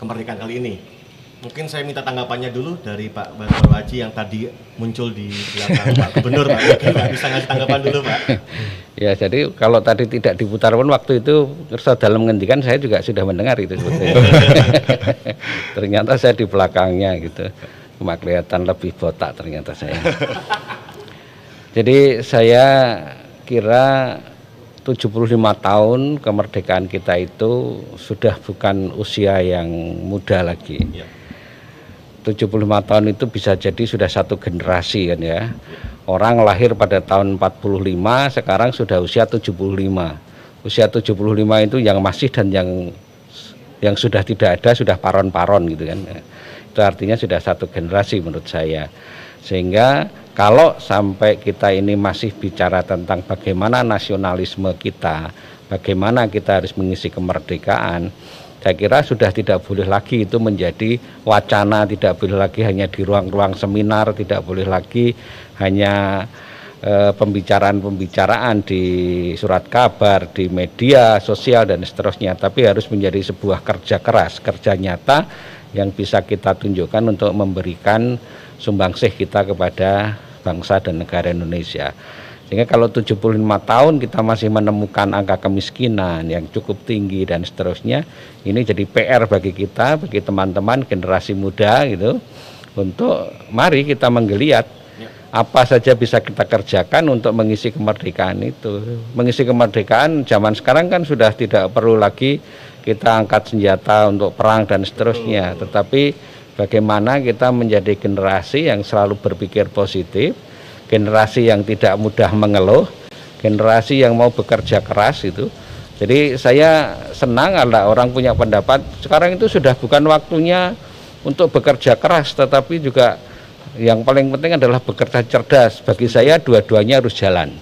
Speaker 2: kemerdekaan kali ini. Mungkin saya minta tanggapannya dulu dari Pak Baru Haji yang tadi muncul di belakang Pak Gubernur Pak. Mungkin Pak bisa ngasih tanggapan dulu Pak.
Speaker 3: Ya, jadi kalau tadi tidak diputar pun waktu itu kersa dalam menghentikan saya juga sudah mendengar itu sebetulnya. [laughs] ternyata saya di belakangnya gitu. Cuma kelihatan lebih botak ternyata saya. Jadi saya kira 75 tahun kemerdekaan kita itu sudah bukan usia yang muda lagi.
Speaker 2: Ya.
Speaker 3: 75 tahun itu bisa jadi sudah satu generasi kan ya. Orang lahir pada tahun 45 sekarang sudah usia 75. Usia 75 itu yang masih dan yang yang sudah tidak ada sudah paron-paron gitu kan. Itu artinya sudah satu generasi menurut saya. Sehingga kalau sampai kita ini masih bicara tentang bagaimana nasionalisme kita, bagaimana kita harus mengisi kemerdekaan, saya kira sudah tidak boleh lagi itu menjadi wacana, tidak boleh lagi hanya di ruang-ruang seminar, tidak boleh lagi hanya eh, pembicaraan-pembicaraan di surat kabar, di media sosial dan seterusnya, tapi harus menjadi sebuah kerja keras, kerja nyata yang bisa kita tunjukkan untuk memberikan sumbangsih kita kepada bangsa dan negara Indonesia. Sehingga kalau 75 tahun kita masih menemukan angka kemiskinan yang cukup tinggi dan seterusnya, ini jadi PR bagi kita, bagi teman-teman generasi muda gitu untuk mari kita menggeliat apa saja bisa kita kerjakan untuk mengisi kemerdekaan itu. Mengisi kemerdekaan zaman sekarang kan sudah tidak perlu lagi kita angkat senjata untuk perang dan seterusnya, tetapi bagaimana kita menjadi generasi yang selalu berpikir positif, generasi yang tidak mudah mengeluh, generasi yang mau bekerja keras itu. Jadi saya senang ada orang punya pendapat sekarang itu sudah bukan waktunya untuk bekerja keras tetapi juga yang paling penting adalah bekerja cerdas. Bagi saya dua-duanya harus jalan.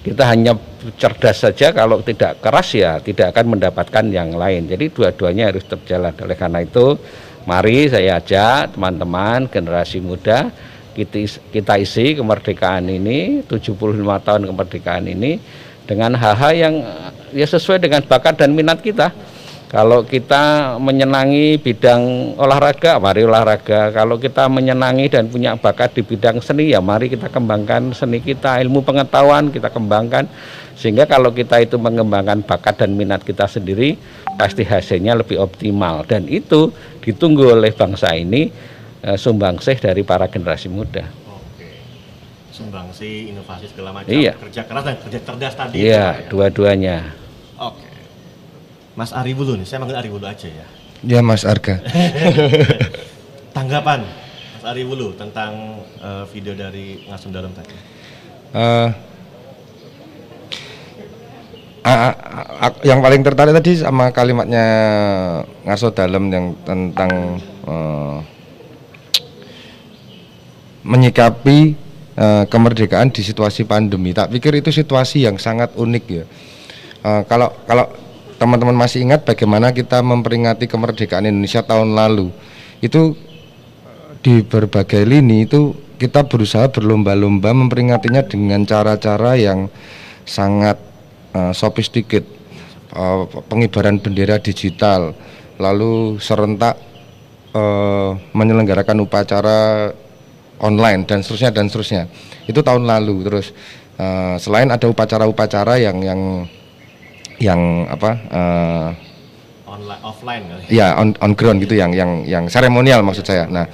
Speaker 3: Kita hanya cerdas saja kalau tidak keras ya tidak akan mendapatkan yang lain. Jadi dua-duanya harus terjalan. Oleh karena itu, mari saya ajak teman-teman generasi muda kita, isi kemerdekaan ini 75 tahun kemerdekaan ini dengan hal-hal yang ya sesuai dengan bakat dan minat kita. Kalau kita menyenangi bidang olahraga, mari olahraga. Kalau kita menyenangi dan punya bakat di bidang seni, ya mari kita kembangkan seni kita, ilmu pengetahuan kita kembangkan. Sehingga kalau kita itu mengembangkan bakat dan minat kita sendiri, pasti hasilnya lebih optimal. Dan itu ditunggu oleh bangsa ini eh, sumbangsih dari para generasi muda.
Speaker 2: Sumbangsi, inovasi segala macam,
Speaker 3: Iya.
Speaker 2: kerja keras dan kerja cerdas tadi.
Speaker 3: Iya,
Speaker 2: itu,
Speaker 3: dua-duanya.
Speaker 2: Oke. Mas Ari Wulu nih, saya manggil Ari Wulu aja ya.
Speaker 7: Ya Mas Arga. [laughs]
Speaker 2: Tanggapan Mas Ari Wulu tentang eh, video dari Ngasum Dalam tadi.
Speaker 7: Eh, a- a- a- yang paling tertarik tadi sama kalimatnya Ngaso Dalam yang tentang eh, menyikapi eh, kemerdekaan di situasi pandemi. Tak pikir itu situasi yang sangat unik ya. Eh, kalau kalau teman-teman masih ingat bagaimana kita memperingati kemerdekaan Indonesia tahun lalu, itu di berbagai lini itu kita berusaha berlomba-lomba memperingatinya dengan cara-cara yang sangat uh, sophisticated Uh, pengibaran bendera digital lalu serentak uh, menyelenggarakan upacara online dan seterusnya dan seterusnya itu tahun lalu terus uh, selain ada upacara-upacara yang yang yang apa uh,
Speaker 2: Online, offline kali.
Speaker 7: ya on on ground gitu yang yang yang seremonial maksud saya. Nah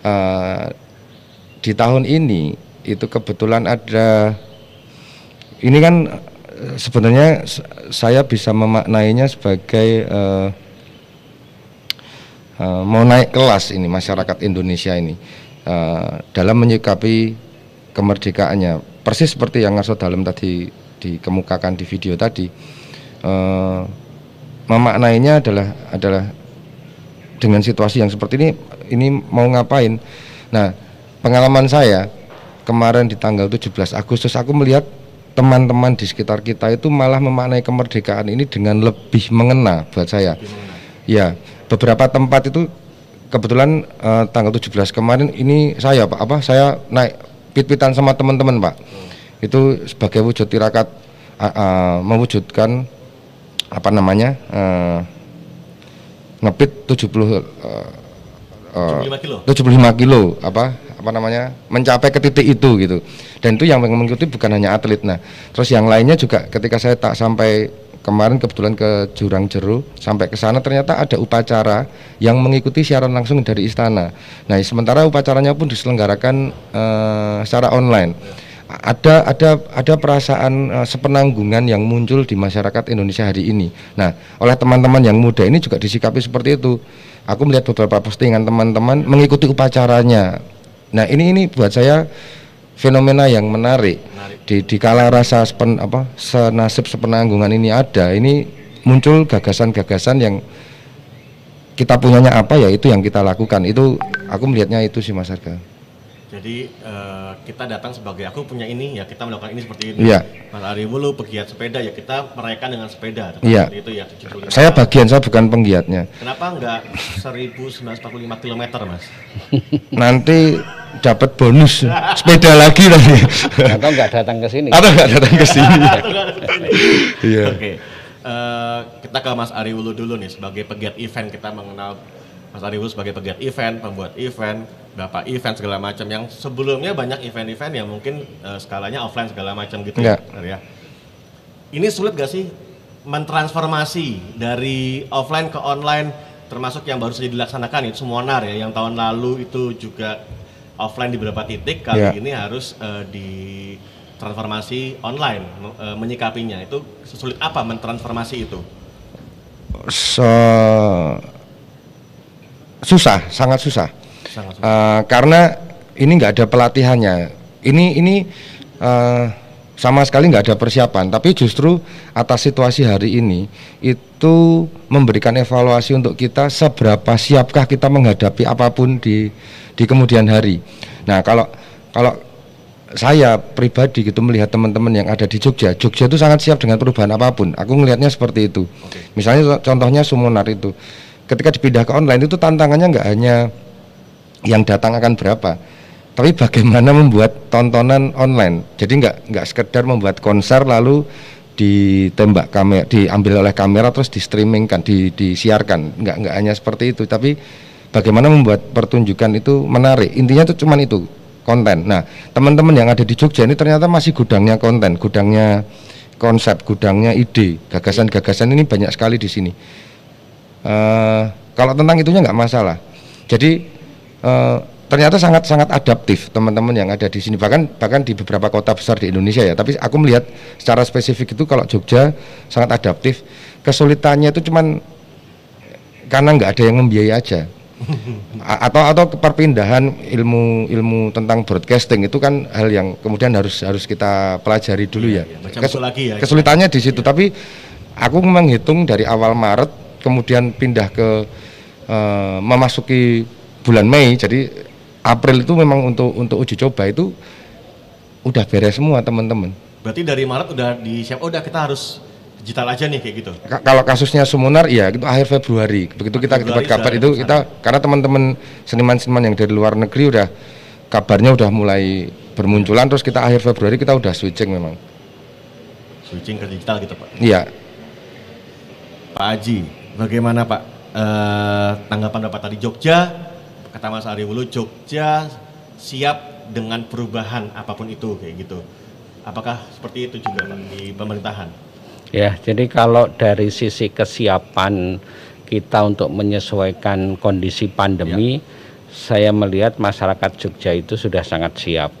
Speaker 7: eh, di tahun ini itu kebetulan ada ini kan sebenarnya saya bisa memaknainya sebagai eh, eh, mau naik kelas ini masyarakat Indonesia ini eh, dalam menyikapi kemerdekaannya. Persis seperti yang Ngarso Dalam tadi dikemukakan di video tadi eh, memaknainya adalah adalah dengan situasi yang seperti ini ini mau ngapain? Nah pengalaman saya kemarin di tanggal 17 Agustus aku melihat teman-teman di sekitar kita itu malah memaknai kemerdekaan ini dengan lebih mengena buat saya. Ya beberapa tempat itu kebetulan eh, tanggal 17 kemarin ini saya Pak apa saya naik pit-pitan sama teman-teman Pak. Itu sebagai wujud tirakat ah, ah, mewujudkan apa namanya eh, ngepit 70 eh, eh,
Speaker 2: 75 kilo.
Speaker 7: 75 kilo apa apa namanya mencapai ke titik itu gitu. Dan itu yang mengikuti bukan hanya atlet nah. Terus yang lainnya juga ketika saya tak sampai kemarin kebetulan ke Jurang Jeru sampai ke sana ternyata ada upacara yang mengikuti siaran langsung dari istana nah sementara upacaranya pun diselenggarakan eh, secara online ada ada ada perasaan eh, sepenanggungan yang muncul di masyarakat Indonesia hari ini. Nah, oleh teman-teman yang muda ini juga disikapi seperti itu. Aku melihat beberapa postingan teman-teman mengikuti upacaranya. Nah, ini ini buat saya fenomena yang menarik. Di di kala rasa sepen, apa senasib sepenanggungan ini ada, ini muncul gagasan-gagasan yang kita punyanya apa ya itu yang kita lakukan. Itu aku melihatnya itu sih Mas Arga.
Speaker 2: Jadi eh, kita datang sebagai aku punya ini ya kita melakukan ini seperti ini.
Speaker 7: Iya.
Speaker 2: Mas Ari Wulu pegiat sepeda ya kita merayakan dengan sepeda.
Speaker 7: Iya.
Speaker 2: seperti Itu ya 75.
Speaker 7: Saya bagian saya bukan penggiatnya.
Speaker 2: Kenapa enggak 1945 km mas? [laughs]
Speaker 7: nanti dapat bonus sepeda lagi nanti
Speaker 3: Atau nggak datang ke sini?
Speaker 7: atau nggak [laughs] datang ke sini [laughs] iya
Speaker 2: Oke, Eh, kita ke Mas Ari Wulu dulu nih sebagai pegiat event kita mengenal Mas Ari Wulu sebagai pegiat event, pembuat event berapa event segala macam yang sebelumnya banyak event-event yang mungkin eh, skalanya offline segala macam gitu ya. ya. Ini sulit gak sih mentransformasi dari offline ke online termasuk yang baru saja dilaksanakan itu semua nar ya yang tahun lalu itu juga offline di beberapa titik kali
Speaker 7: Ya.
Speaker 2: ini harus eh, di transformasi online eh, menyikapinya itu sesulit apa mentransformasi itu
Speaker 7: Se- susah, sangat susah.
Speaker 2: Sangat.
Speaker 7: Eh, karena ini nggak ada pelatihannya. Ini ini eh, sama sekali nggak ada persiapan. Tapi justru atas situasi hari ini itu memberikan evaluasi untuk kita seberapa siapkah kita menghadapi apa pun di di kemudian hari. Nah kalau kalau saya pribadi gitu melihat teman-teman yang ada di Jogja, Jogja itu sangat siap dengan perubahan apa pun. Aku ngelihatnya seperti itu. Misalnya co- contohnya Sumunar itu, ketika dipindah ke online itu tantangannya nggak hanya yang datang akan berapa, tapi bagaimana membuat tontonan online. Jadi nggak nggak sekedar membuat konser lalu ditembak kamera, diambil oleh kamera terus di streamingkan, di, disiarkan. Nggak nggak hanya seperti itu, tapi bagaimana membuat pertunjukan itu menarik. Intinya itu cuman itu konten. Nah, teman-teman yang ada di Jogja ini ternyata masih gudangnya konten, gudangnya konsep, gudangnya ide, gagasan-gagasan ini banyak sekali di sini. Eh, kalau tentang itunya nggak masalah. Jadi eh, ternyata sangat-sangat adaptif teman-teman yang ada di sini. Bahkan bahkan di beberapa kota besar di Indonesia ya. Tapi aku melihat secara spesifik itu kalau Jogja sangat adaptif. Kesulitannya itu cuman karena nggak ada yang membiayai aja. A- atau atau perpindahan ilmu ilmu tentang broadcasting itu kan hal yang kemudian harus harus kita pelajari dulu ya.
Speaker 2: iya, macam
Speaker 7: Kes-
Speaker 2: lagi ya.
Speaker 7: Kesulitannya di situ. Tapi aku menghitung dari awal Maret kemudian pindah ke eh, memasuki bulan Mei. Jadi April itu memang untuk untuk uji coba itu udah beres semua teman-teman.
Speaker 2: Berarti dari Maret udah disiap, oh udah kita harus digital aja nih kayak gitu.
Speaker 7: Ka- kalau kasusnya Sumunar ya itu akhir Februari begitu kita
Speaker 2: Februari
Speaker 7: dapat kabar itu kita karena teman-teman seniman-seniman yang dari luar negeri udah kabarnya udah mulai bermunculan terus kita akhir Februari kita udah switching memang
Speaker 2: Switching ke digital gitu Pak.
Speaker 7: iya
Speaker 2: Pak Aji, bagaimana Pak eh, tanggapan Bapak tadi Jogja, kata Mas Ariwulu, Jogja siap dengan perubahan apa pun itu kayak gitu. Apakah seperti itu juga Pak di pemerintahan?
Speaker 3: Ya, jadi kalau dari sisi kesiapan kita untuk menyesuaikan kondisi pandemi, saya melihat masyarakat Jogja itu sudah sangat siap.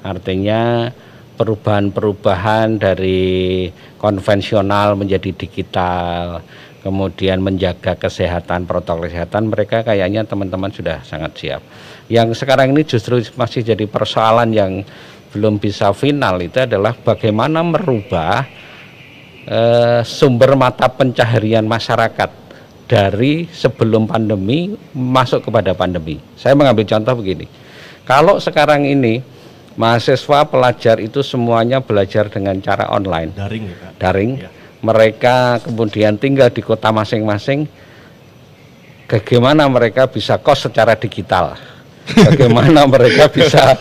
Speaker 3: Artinya perubahan-perubahan dari konvensional menjadi digital, kemudian menjaga kesehatan, protokol kesehatan, mereka kayaknya teman-teman sudah sangat siap. Yang sekarang ini justru masih jadi persoalan yang belum bisa final itu adalah bagaimana merubah eh, sumber mata pencaharian masyarakat dari sebelum pandemi masuk kepada pandemi. Saya mengambil contoh begini. Kalau sekarang ini mahasiswa pelajar itu semuanya belajar dengan cara online,
Speaker 2: Daring ya Pak?
Speaker 3: daring.
Speaker 2: Ya.
Speaker 3: Mereka kemudian tinggal di kota masing-masing. Bagaimana mereka bisa kos secara digital? Bagaimana mereka bisa.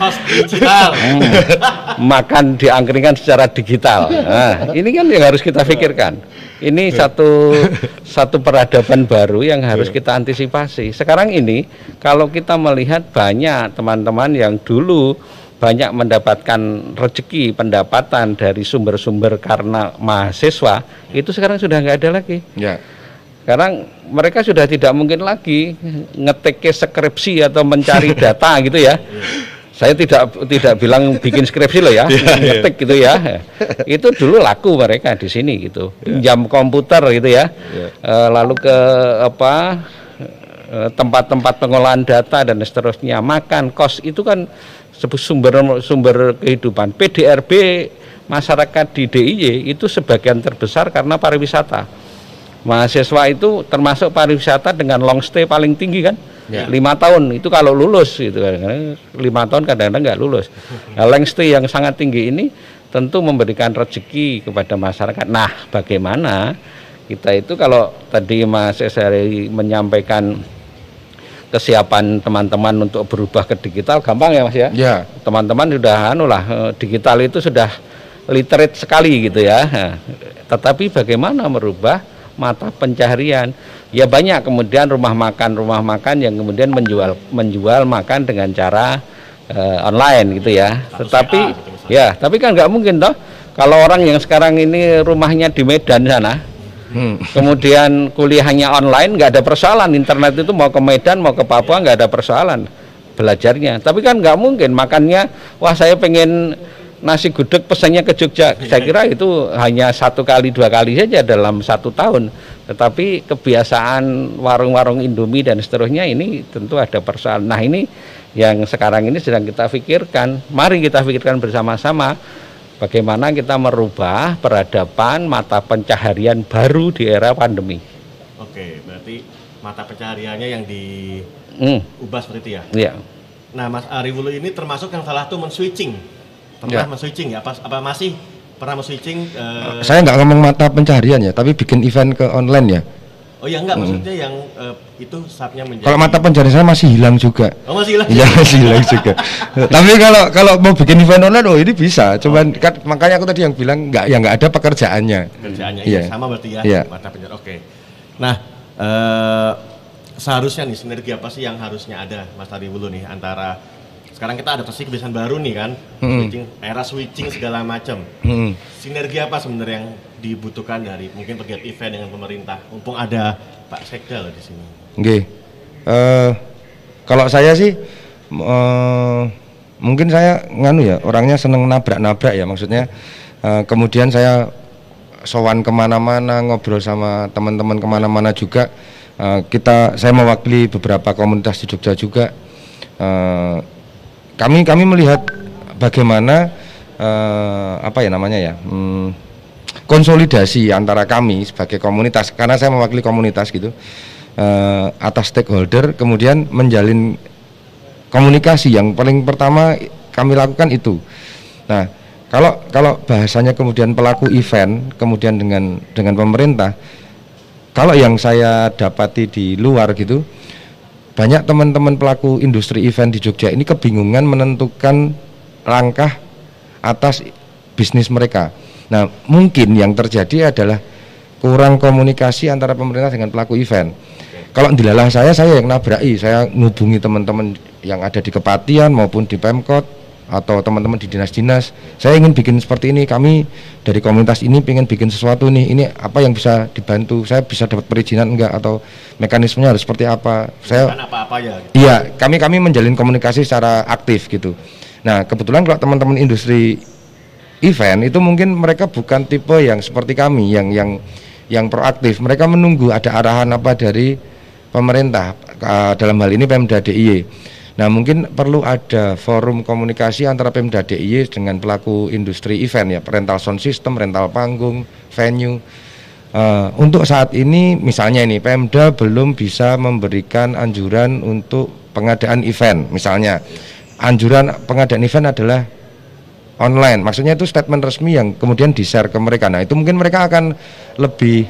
Speaker 3: Hmm, makan di angkringan secara digital. Nah, ini kan yang harus kita pikirkan. Ini satu satu peradaban baru yang harus kita antisipasi. Sekarang ini kalau kita melihat banyak teman-teman yang dulu banyak mendapatkan rezeki pendapatan dari sumber-sumber karena mahasiswa itu sekarang sudah nggak ada lagi.
Speaker 7: ya
Speaker 3: Sekarang mereka sudah tidak mungkin lagi ngetik skripsi atau mencari [laughs] data gitu ya. Saya tidak tidak bilang bikin skripsi loh ya, [laughs] ngetik gitu ya. Itu dulu laku mereka di sini gitu. Pinjam komputer gitu ya. Eh, lalu ke apa tempat-tempat pengolahan data dan seterusnya, makan, kos itu kan sumber sumber kehidupan. PDRB masyarakat di DIY itu sebagian terbesar karena pariwisata. Mahasiswa itu termasuk pariwisata dengan long stay paling tinggi kan?
Speaker 2: Ya.
Speaker 3: lima tahun. Itu kalau lulus gitu kan. Lima tahun kadang-kadang nggak lulus. Nah, long stay yang sangat tinggi ini tentu memberikan rezeki kepada masyarakat. Nah bagaimana kita itu kalau tadi Mas Esari menyampaikan kesiapan teman-teman untuk berubah ke digital gampang ya Mas ya
Speaker 7: ya
Speaker 3: teman-teman sudah anu lah eh, digital itu sudah literate sekali gitu ya. Nah, Tetapi bagaimana merubah mata pencaharian ya banyak kemudian rumah makan rumah makan yang kemudian menjual menjual makan dengan cara eh, online gitu ya. Tetapi ya, tapi kan nggak mungkin toh kalau orang yang sekarang ini rumahnya di Medan sana, kemudian kuliahnya online nggak ada persoalan internet itu mau ke Medan mau ke Papua nggak ada persoalan belajarnya. Tapi kan nggak mungkin makannya wah saya pengen nasi gudeg pesannya ke Jogja. Saya kira itu hanya satu kali dua kali saja dalam satu tahun. Tetapi kebiasaan warung-warung Indomie dan seterusnya ini tentu ada persoalan. Nah ini yang sekarang ini sedang kita pikirkan. Mari kita pikirkan bersama-sama bagaimana kita merubah peradaban mata pencaharian baru di era pandemi.
Speaker 2: Oke, berarti mata pencahariannya yang
Speaker 3: Hmm,
Speaker 2: diubah seperti itu ya.
Speaker 3: ya.
Speaker 2: Nah, Mas Ari Wulu ini termasuk yang salah tuh men-switching.
Speaker 7: Ya.
Speaker 2: Pernah men-switching ya? Apa, apa masih pernah men-switching? eh,
Speaker 7: Saya nggak ngomong mata pencaharian ya, tapi bikin event ke online ya.
Speaker 2: Oh ya enggak,
Speaker 7: Mm.
Speaker 2: maksudnya yang eh, itu saatnya menjadi...
Speaker 7: Kalau mata pencaharian saya masih hilang juga.
Speaker 2: Oh masih hilang?
Speaker 7: Iya masih hilang juga. [laughs] Tapi kalau kalau mau bikin event online, oh ini bisa. Cuman kan makanya aku tadi yang bilang nggak ya nggak ada pekerjaannya.
Speaker 2: Kerjaannya
Speaker 7: Iya.
Speaker 2: iya. sama berarti ya,
Speaker 7: Iya.
Speaker 2: mata pencaharian. Oke. Nah, eh, seharusnya nih sinergi apa sih yang harusnya ada Mas Ari Wulu nih antara sekarang kita adaptasi kebiasaan baru nih kan,
Speaker 7: Mm-mm.
Speaker 2: switching, era switching segala macam.
Speaker 7: Hmm.
Speaker 2: Sinergi apa sebenarnya yang dibutuhkan dari mungkin pegiat event dengan pemerintah? Mumpung ada Pak Sekda loh di sini.
Speaker 7: Oke. Eh, kalau saya sih eh, mungkin saya nganu ya orangnya seneng nabrak-nabrak ya maksudnya. eh, kemudian saya sowan ke mana-mana ngobrol sama teman-teman ke mana-mana juga. Eh, kita saya mewakili beberapa komunitas di Jogja juga. Kami kami melihat bagaimana eh, apa ya namanya ya hmm, konsolidasi antara kami sebagai komunitas karena saya mewakili komunitas gitu eh, atas stakeholder kemudian menjalin komunikasi. Yang paling pertama kami lakukan itu. Nah kalau kalau bahasanya kemudian pelaku event kemudian dengan dengan pemerintah kalau yang saya dapati di luar gitu banyak teman-teman pelaku industri event di Jogja ini kebingungan menentukan langkah atas bisnis mereka. Nah, mungkin yang terjadi adalah kurang komunikasi antara pemerintah dengan pelaku event. Kalau dilalah saya, saya yang nabrai, saya ngubungi teman-teman yang ada di Kepatian maupun di Pemkot atau teman-teman di dinas-dinas. Saya ingin bikin seperti ini. Kami dari komunitas ini ingin bikin sesuatu nih. Ini apa yang bisa dibantu? Saya bisa dapat perizinan enggak atau mekanismenya harus seperti apa? Saya
Speaker 2: Bukan apa-apa ya. gitu.
Speaker 7: Iya, kami kami menjalin komunikasi secara aktif gitu. Nah, kebetulan kalau teman-teman industri event itu mungkin mereka bukan tipe yang seperti kami yang yang yang proaktif. Mereka menunggu ada arahan apa dari pemerintah eh, dalam hal ini Pemda DIY. Nah, mungkin perlu ada forum komunikasi antara Pemda DIY dengan pelaku industri event ya, rental sound system, rental panggung, venue. Eh, untuk saat ini misalnya ini Pemda belum bisa memberikan anjuran untuk pengadaan event misalnya. Anjuran pengadaan event adalah online maksudnya itu statement resmi yang kemudian di share ke mereka. Nah itu mungkin mereka akan lebih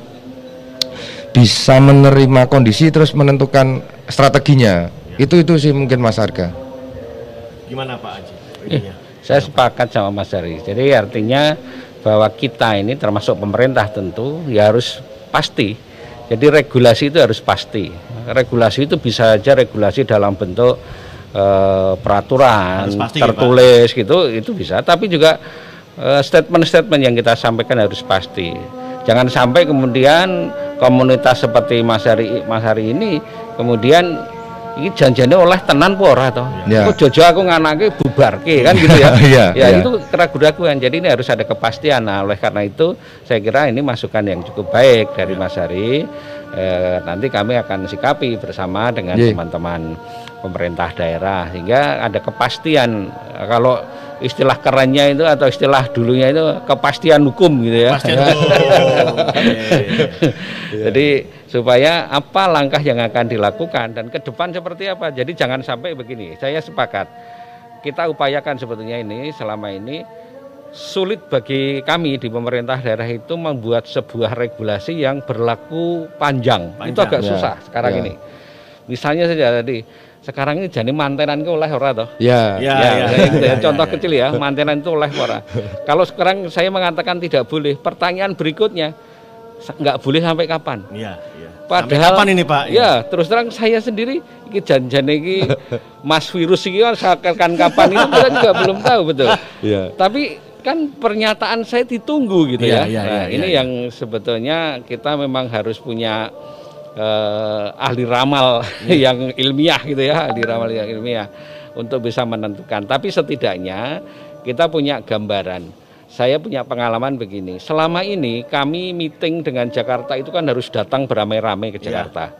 Speaker 7: bisa menerima kondisi terus menentukan strateginya itu itu sih mungkin Mas Arga
Speaker 2: Gimana Pak Haji?
Speaker 3: Eh, saya sepakat sama Mas Ari. Jadi artinya bahwa kita ini termasuk pemerintah tentu ya harus pasti. Jadi regulasi itu harus pasti. Regulasi itu bisa aja regulasi dalam bentuk eh, peraturan
Speaker 2: Harus pasti, Pak.
Speaker 3: tertulis gitu itu bisa. Tapi juga eh, statement-statement yang kita sampaikan harus pasti. Jangan sampai kemudian komunitas seperti Mas Hari Mas Hari ini kemudian ini janjinya oleh tenan po ora toh.
Speaker 7: Ya.
Speaker 3: Kok jojo aku nganake bubarke kan gitu ya.
Speaker 7: Iya, [laughs]
Speaker 3: ya
Speaker 7: iya.
Speaker 3: itu keraguan-keraguan. Jadi ini harus ada kepastian. Nah, oleh karena itu saya kira ini masukan yang cukup baik dari Mas Hari. Eh, nanti kami akan sikapi bersama dengan teman-teman pemerintah daerah sehingga ada kepastian Eh, kalau istilah kerennya itu atau istilah dulunya itu kepastian hukum gitu ya.
Speaker 2: Kepastian hukum. [laughs]
Speaker 3: Jadi supaya apa langkah yang akan dilakukan dan ke depan seperti apa. Jadi jangan sampai begini. Saya sepakat. Kita upayakan sebetulnya ini selama ini sulit bagi kami di pemerintah daerah itu membuat sebuah regulasi yang berlaku panjang. Itu
Speaker 2: Panjang,
Speaker 3: agak
Speaker 7: ya.
Speaker 3: susah sekarang
Speaker 7: Ya.
Speaker 3: ini. Misalnya saja tadi sekarang ini jadi mantenan ke oleh ora toh?
Speaker 7: ya
Speaker 2: Ya,
Speaker 3: Ya,
Speaker 2: ya,
Speaker 3: ya, itu ya,
Speaker 2: ya,
Speaker 3: contoh
Speaker 2: ya,
Speaker 3: kecil ya, mantenan itu oleh ora. Kalau sekarang saya mengatakan tidak boleh, pertanyaan berikutnya, nggak boleh sampai kapan.
Speaker 2: Iya,
Speaker 3: Padahal
Speaker 2: kapan ini Pak?
Speaker 3: Ya, terus terang saya sendiri iki janjian iki [laughs] Mas virus iki kan kapan itu kita juga belum tahu betul.
Speaker 7: Iya.
Speaker 3: Tapi kan pernyataan saya ditunggu gitu
Speaker 2: Iya,
Speaker 3: ya.
Speaker 2: iya,
Speaker 3: nah,
Speaker 2: iya,
Speaker 3: ini
Speaker 2: iya.
Speaker 3: yang sebetulnya kita memang harus punya eh, ahli ramal
Speaker 2: Iya. [laughs]
Speaker 3: yang ilmiah gitu ya, ahli ramal yang ilmiah untuk bisa menentukan. Tapi setidaknya kita punya gambaran. Saya punya pengalaman begini. Selama ini kami meeting dengan Jakarta itu kan harus datang beramai-ramai ke Jakarta.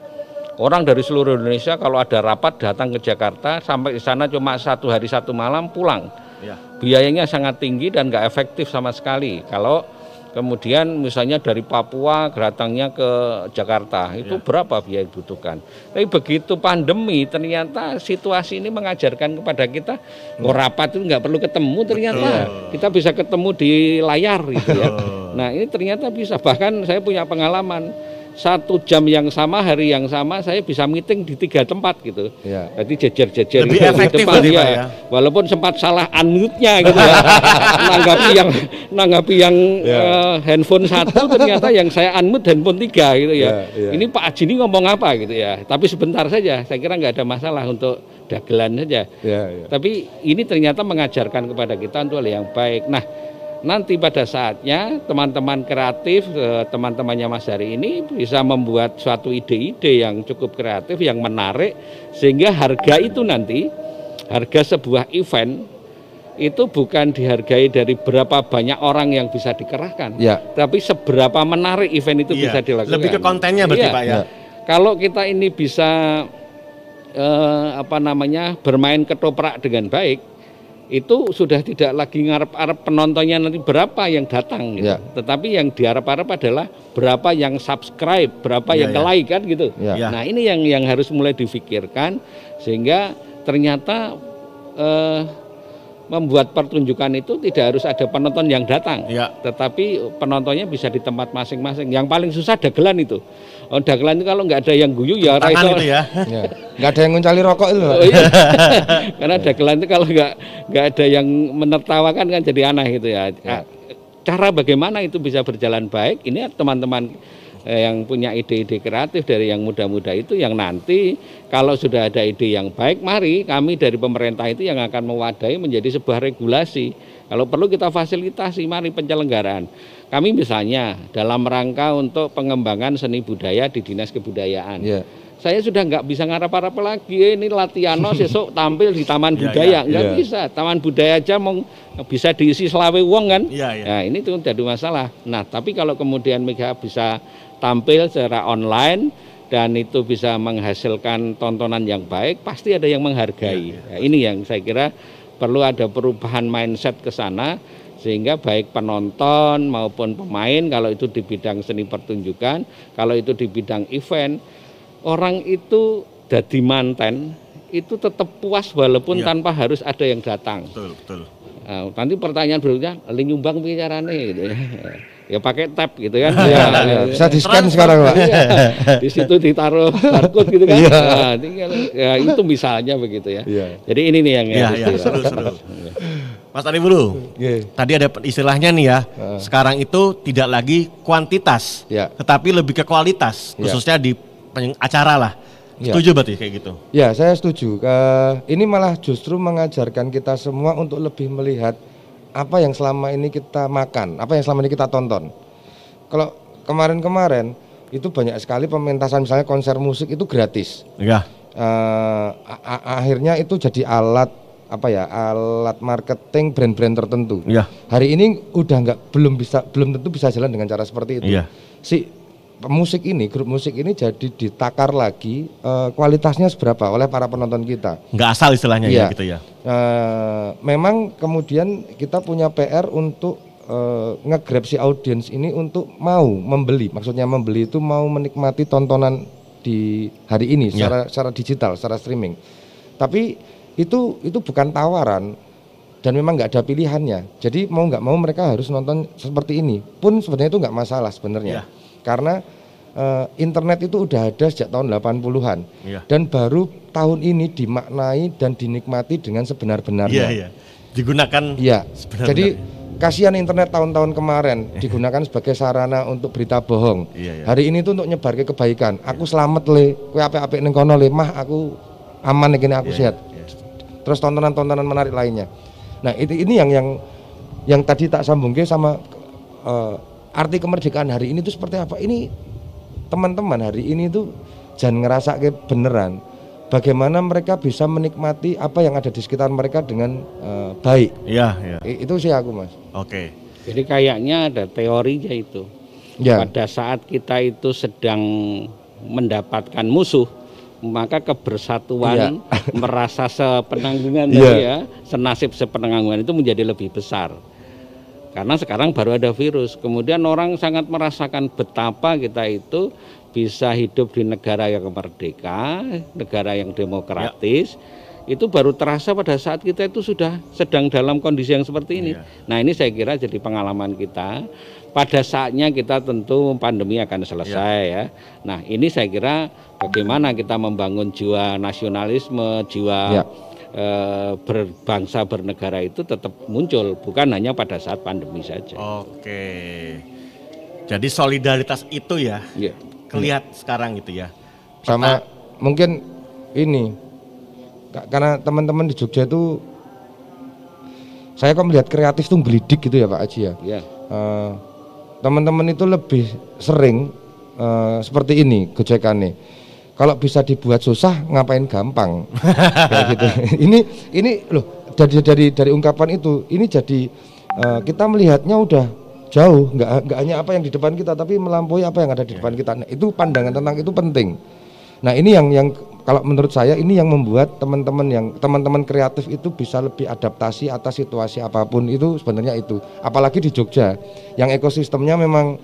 Speaker 3: Orang dari seluruh Indonesia kalau ada rapat datang ke Jakarta sampai di sana cuma satu hari satu malam pulang
Speaker 2: Iya.
Speaker 3: biayanya sangat tinggi dan nggak efektif sama sekali. Kalau kemudian misalnya dari Papua datangnya ke Jakarta itu berapa biaya dibutuhkan? Tapi begitu pandemi ternyata situasi ini mengajarkan kepada kita oh rapat itu nggak perlu ketemu ternyata. Kita bisa ketemu di layar gitu ya. Nah ini ternyata bisa. Bahkan saya punya pengalaman satu jam yang sama hari yang sama saya bisa meeting di tiga tempat gitu.
Speaker 7: Iya.
Speaker 3: Jadi jejer-jejer
Speaker 2: Lebih
Speaker 3: gitu di
Speaker 2: efektif
Speaker 3: depan, iya.
Speaker 2: Pak, ya?
Speaker 3: Walaupun sempat salah unmute-nya gitu ya. [laughs] nanggapi yang nanggapi yang eh, handphone satu ternyata yang saya unmute handphone tiga gitu ya.
Speaker 7: Ya, ya.
Speaker 3: Ini Pak Haji ini ngomong apa gitu ya. Tapi sebentar saja, saya kira nggak ada masalah untuk dagelan saja.
Speaker 7: Ya, ya.
Speaker 3: Tapi ini ternyata mengajarkan kepada kita untuk hal yang baik. Nah, nanti pada saatnya teman-teman kreatif, eh, teman-temannya Mas Hari ini bisa membuat suatu ide-ide yang cukup kreatif, yang menarik, sehingga harga itu nanti, harga sebuah event itu bukan dihargai dari berapa banyak orang yang bisa dikerahkan,
Speaker 7: Ya.
Speaker 3: tapi seberapa menarik event itu
Speaker 2: Iya.
Speaker 3: bisa dilakukan.
Speaker 2: Lebih ke kontennya berarti
Speaker 3: Iya.
Speaker 2: Pak ya.
Speaker 3: Kalau kita ini bisa eh, apa namanya bermain ketoprak dengan baik, itu sudah tidak lagi ngarep-arep penontonnya nanti berapa yang datang, gitu.
Speaker 7: Ya.
Speaker 3: tetapi yang diharap-harap adalah berapa yang subscribe, berapa
Speaker 2: Ya,
Speaker 3: yang
Speaker 2: ya.
Speaker 3: like kan gitu.
Speaker 7: Ya.
Speaker 2: Ya.
Speaker 3: Nah ini yang yang harus mulai difikirkan sehingga ternyata eh, membuat pertunjukan itu tidak harus ada penonton yang datang,
Speaker 2: Ya.
Speaker 3: tetapi penontonnya bisa di tempat masing-masing. Yang paling susah dagelan itu. Oh, dagelan itu kalau nggak ada yang guyu ya ora
Speaker 2: Tangan
Speaker 3: iso-
Speaker 2: itu ya. [laughs]
Speaker 7: Ya. Nggak ada yang nguncali rokok itu.
Speaker 3: Oh, iya. [laughs] Karena dagelan itu kalau nggak nggak ada yang menertawakan kan jadi aneh gitu ya.
Speaker 7: Ya.
Speaker 3: Cara bagaimana itu bisa berjalan baik? Ini teman-teman yang punya ide-ide kreatif dari yang muda-muda itu yang nanti kalau sudah ada ide yang baik, mari kami dari pemerintah itu yang akan mewadahi menjadi sebuah regulasi. Kalau perlu kita fasilitasi, mari penyelenggaraan. Kami misalnya dalam rangka untuk pengembangan seni budaya di dinas kebudayaan
Speaker 7: Ya.
Speaker 3: saya sudah nggak bisa ngarap-harap lagi "Eh, ini latihan [laughs] besok tampil di taman
Speaker 2: Ya,
Speaker 3: budaya
Speaker 2: ya,
Speaker 3: nggak
Speaker 7: ya.
Speaker 3: bisa taman budaya aja mau bisa diisi selawe wong kan
Speaker 2: Iya, iya.
Speaker 3: nah ini tuh jadi masalah nah tapi kalau kemudian Mega bisa tampil secara online dan itu bisa menghasilkan tontonan yang baik pasti ada yang menghargai Nah, ini yang saya kira perlu ada perubahan mindset ke sana sehingga baik penonton maupun pemain kalau itu di bidang seni pertunjukan kalau itu di bidang event orang itu jadi manten itu tetap puas walaupun
Speaker 2: Iya.
Speaker 3: tanpa harus ada yang datang.
Speaker 2: Betul, betul.
Speaker 3: Nah, nanti pertanyaan berikutnya, "Li nyumbang piye carane?" gitu ya. Ya pakai tab gitu kan. Ya, ya.
Speaker 7: Bisa di scan sekarang Pak.
Speaker 3: Iya. Di situ ditaruh [laughs] barcode gitu kan. Nah, tinggal ya itu misalnya begitu ya.
Speaker 7: Iya.
Speaker 3: Jadi ini nih yang
Speaker 2: Iya,
Speaker 3: harus
Speaker 2: iya,
Speaker 3: di-
Speaker 2: seru, seru. [laughs] Mas Ari Bulu,
Speaker 7: Iya.
Speaker 2: tadi ada istilahnya nih ya, sekarang itu tidak lagi kuantitas,
Speaker 7: Ya.
Speaker 2: tetapi lebih ke kualitas,
Speaker 7: Ya.
Speaker 2: khususnya di peny- acara lah.
Speaker 7: Ya.
Speaker 2: Setuju berarti kayak gitu?
Speaker 7: Ya, saya setuju. Eh, ini malah justru mengajarkan kita semua untuk lebih melihat apa yang selama ini kita makan, apa yang selama ini kita tonton. Kalau kemarin-kemarin itu banyak sekali pementasan misalnya konser musik itu gratis.
Speaker 2: Iya.
Speaker 7: A- akhirnya itu jadi alat apa ya alat marketing brand-brand tertentu.
Speaker 2: Iya.
Speaker 7: Hari ini udah nggak belum bisa belum tentu bisa jalan dengan cara seperti itu.
Speaker 2: Iya.
Speaker 7: Si musik ini grup musik ini jadi ditakar lagi eh, kualitasnya seberapa oleh para penonton kita.
Speaker 2: Nggak asal istilahnya
Speaker 7: Iya.
Speaker 2: ya gitu ya.
Speaker 7: Eh, memang kemudian kita punya PR untuk eh, nge-grab si audiens ini untuk mau membeli, maksudnya membeli itu mau menikmati tontonan di hari ini
Speaker 2: Iya.
Speaker 7: secara secara digital, secara streaming. Tapi itu itu bukan tawaran dan memang nggak ada pilihannya. Jadi mau nggak mau mereka harus nonton seperti ini. Pun sebenarnya itu nggak masalah sebenarnya.
Speaker 2: Iya.
Speaker 7: Karena eh, internet itu udah ada sejak tahun 80-an
Speaker 2: Iya.
Speaker 7: dan baru tahun ini dimaknai dan dinikmati dengan sebenar-benarnya.
Speaker 2: Iya, iya. Digunakan
Speaker 7: Iya.
Speaker 2: sebenar-benarnya.
Speaker 7: Jadi kasihan internet tahun-tahun kemarin digunakan sebagai sarana untuk berita bohong.
Speaker 2: Iya, iya.
Speaker 7: Hari ini tuh untuk nyebar ke kebaikan. Aku selamat le, kowe apik-apik ning kono le, mah aku aman nih aku
Speaker 2: Iya,
Speaker 7: sehat. Terus tontonan-tontonan menarik lainnya. Nah, itu ini yang yang yang tadi tak sambungke sama eh, arti kemerdekaan hari ini tuh seperti apa? Ini teman-teman hari ini tuh jangan ngerasa kayak beneran bagaimana mereka bisa menikmati apa yang ada di sekitar mereka dengan eh, baik
Speaker 2: Iya, iya.
Speaker 7: I- itu sih aku mas
Speaker 2: Oke.
Speaker 3: Jadi kayaknya ada teorinya itu.
Speaker 7: Ya.
Speaker 3: Pada saat kita itu sedang mendapatkan musuh, maka kebersatuan merasa sepenanggungan
Speaker 7: Iya.
Speaker 3: tadi ya, senasib sepenanggungan itu menjadi lebih besar. Karena sekarang baru ada virus. Kemudian orang sangat merasakan betapa kita itu bisa hidup di negara yang merdeka, negara yang demokratis. Itu baru terasa pada saat kita itu sudah sedang dalam kondisi yang seperti ini. Nah, ini saya kira jadi pengalaman kita. Pada saatnya kita tentu pandemi akan selesai ya. Nah, ini saya kira bagaimana kita membangun jiwa nasionalisme, jiwa
Speaker 7: Ya.
Speaker 3: Eh, berbangsa bernegara itu tetap muncul bukan hanya pada saat pandemi saja.
Speaker 2: Oke. Jadi solidaritas itu ya
Speaker 3: Iya.
Speaker 2: kelihat sekarang gitu ya.
Speaker 7: sama mungkin ini ka- karena teman-teman di Jogja itu saya kok melihat kreatif tuh gelidik gitu ya Pak Aji ya
Speaker 3: Ya.
Speaker 7: Eh, teman-teman itu lebih sering eh, seperti ini gojekannya kalau bisa dibuat susah ngapain gampang? [laughs] Kayak gitu. Ini ini loh dari dari dari ungkapan itu ini jadi eh, kita melihatnya udah jauh nggak nggak hanya apa yang di depan kita tapi melampaui apa yang ada di depan kita. Nah, itu pandangan tentang itu penting. Nah ini yang yang kalau menurut saya ini yang membuat teman-teman yang teman-teman kreatif itu bisa lebih adaptasi atas situasi apa pun itu sebenarnya itu. Apalagi di Jogja yang ekosistemnya memang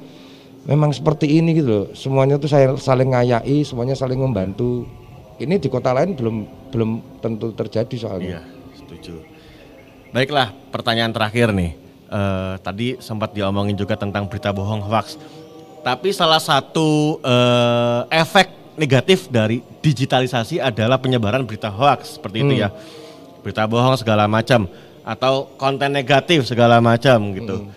Speaker 7: memang seperti ini gitu loh semuanya tuh saya saling ngayai semuanya saling membantu ini di kota lain belum belum tentu terjadi soalnya
Speaker 2: Iya, setuju. Baiklah, pertanyaan terakhir nih. Eh, tadi sempat diomongin juga tentang berita bohong hoax. Tapi salah satu eh, efek negatif dari digitalisasi adalah penyebaran berita hoax seperti itu
Speaker 7: Hmm.
Speaker 2: ya. Berita bohong segala macam atau konten negatif segala macam gitu.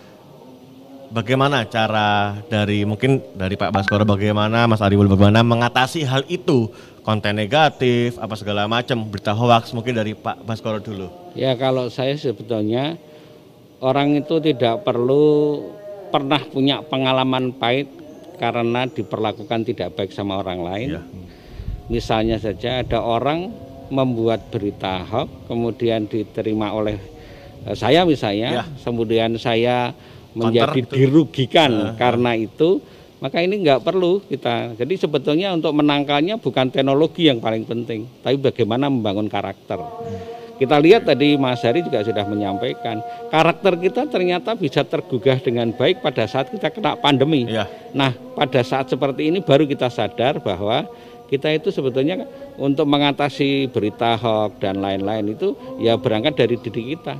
Speaker 2: Bagaimana cara dari mungkin dari Pak Baskoro bagaimana Mas Ariwul bagaimana mengatasi hal itu konten negatif apa segala macam berita hoax mungkin dari Pak Baskoro dulu.
Speaker 3: Ya kalau saya sebetulnya orang itu tidak perlu pernah punya pengalaman pahit karena diperlakukan tidak baik sama orang lain.
Speaker 2: Iya.
Speaker 3: Misalnya saja ada orang membuat berita hoax kemudian diterima oleh eh, saya misalnya,
Speaker 2: Iya.
Speaker 3: kemudian saya menjadi
Speaker 2: gitu.
Speaker 3: dirugikan karena itu, maka ini nggak perlu kita. Jadi sebetulnya untuk menangkalnya bukan teknologi yang paling penting, tapi bagaimana membangun karakter. Kita lihat tadi Mas Hari juga sudah menyampaikan, karakter kita ternyata bisa tergugah dengan baik pada saat kita kena pandemi.
Speaker 2: Iya.
Speaker 3: Nah, pada saat seperti ini baru kita sadar bahwa kita itu sebetulnya untuk mengatasi berita hoax dan lain-lain itu ya berangkat dari diri kita.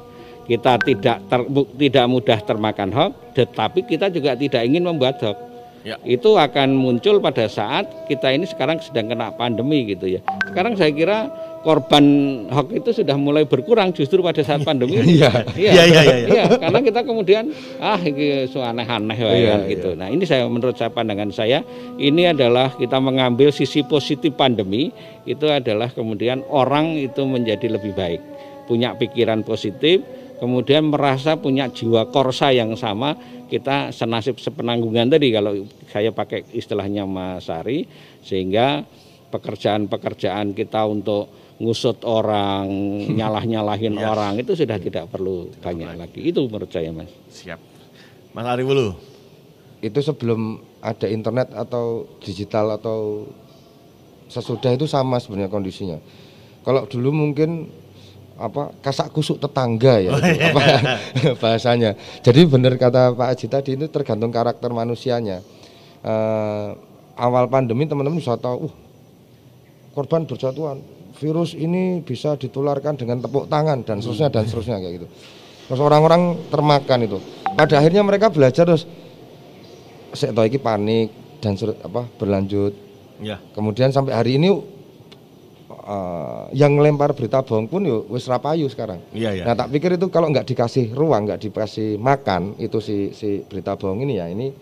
Speaker 3: Kita tidak ter- tidak mudah termakan hoax, tetapi kita juga tidak ingin membuat hoax.
Speaker 2: Ya.
Speaker 3: Itu akan muncul pada saat kita ini sekarang sedang kena pandemi gitu ya. Sekarang saya kira korban hoax itu sudah mulai berkurang justru pada saat pandemi. [laughs]
Speaker 7: Iya.
Speaker 2: Iya, iya, iya, iya.
Speaker 3: Iya, karena kita kemudian ah ini so aneh-aneh
Speaker 7: Iya,
Speaker 3: kan gitu. Nah, ini saya menurut saya pandangan saya ini adalah kita mengambil sisi positif pandemi itu adalah kemudian orang itu menjadi lebih baik, punya pikiran positif, kemudian merasa punya jiwa korsa yang sama, kita senasib sepenanggungan tadi kalau saya pakai istilahnya Mas Ari sehingga pekerjaan-pekerjaan kita untuk ngusut orang, [laughs] nyalah-nyalahin
Speaker 2: Yes.
Speaker 3: orang itu sudah tidak perlu banyak lagi. Itu menurut saya, Mas.
Speaker 2: Siap. Mas Ariwulu.
Speaker 7: itu sebelum ada internet atau digital atau sesudah itu sama sebenarnya kondisinya. Kalau dulu mungkin apa kasak kusuk tetangga ya [laughs] itu, apa, [laughs] bahasanya. Jadi benar kata Pak Aji tadi itu tergantung karakter manusianya. Eh, awal pandemi teman-teman bisa tahu, uh, korban berjatuhan, virus ini bisa ditularkan dengan tepuk tangan dan seterusnya dan seterusnya kayak gitu. Terus orang-orang termakan itu. Pada akhirnya mereka belajar terus saya tahu ini panik dan apa berlanjut
Speaker 2: Ya.
Speaker 7: kemudian sampai hari ini eh, yang ngelempar berita bohong pun yo wis rapayu sekarang.
Speaker 2: Iya, iya.
Speaker 7: Nah tak pikir itu kalau nggak dikasih ruang, nggak dikasih makan itu si si berita bohong ini ya ini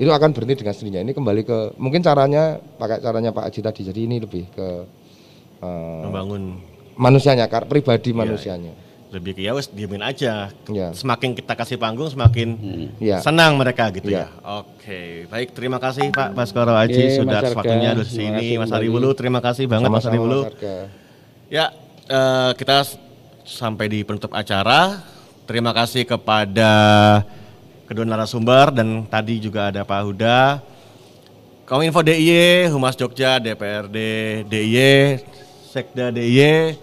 Speaker 7: itu akan berhenti dengan sendirinya. Ini kembali ke mungkin caranya pakai caranya Pak Aji tadi. Jadi ini lebih ke eh,
Speaker 2: Membangun
Speaker 7: manusianya, kar pribadi
Speaker 2: Iya,
Speaker 7: manusianya.
Speaker 2: Lebih ke ya wes diemin aja.
Speaker 7: Ya.
Speaker 2: Semakin kita kasih panggung semakin
Speaker 7: Ya.
Speaker 2: senang mereka gitu
Speaker 7: Ya.
Speaker 2: ya. Oke, baik terima kasih Pak Baskoro Aji sudah waktunya di sini. Mas. Aribulu terima kasih banget Mas
Speaker 7: Sama-sama,
Speaker 2: Aribulu.
Speaker 7: Mas Arga.
Speaker 2: Ya, eh, kita sampai di penutup acara. Terima kasih kepada kedua narasumber dan tadi juga ada Pak Huda. Kominfo DIY, Humas Jogja, DPRD DIY, Sekda DIY,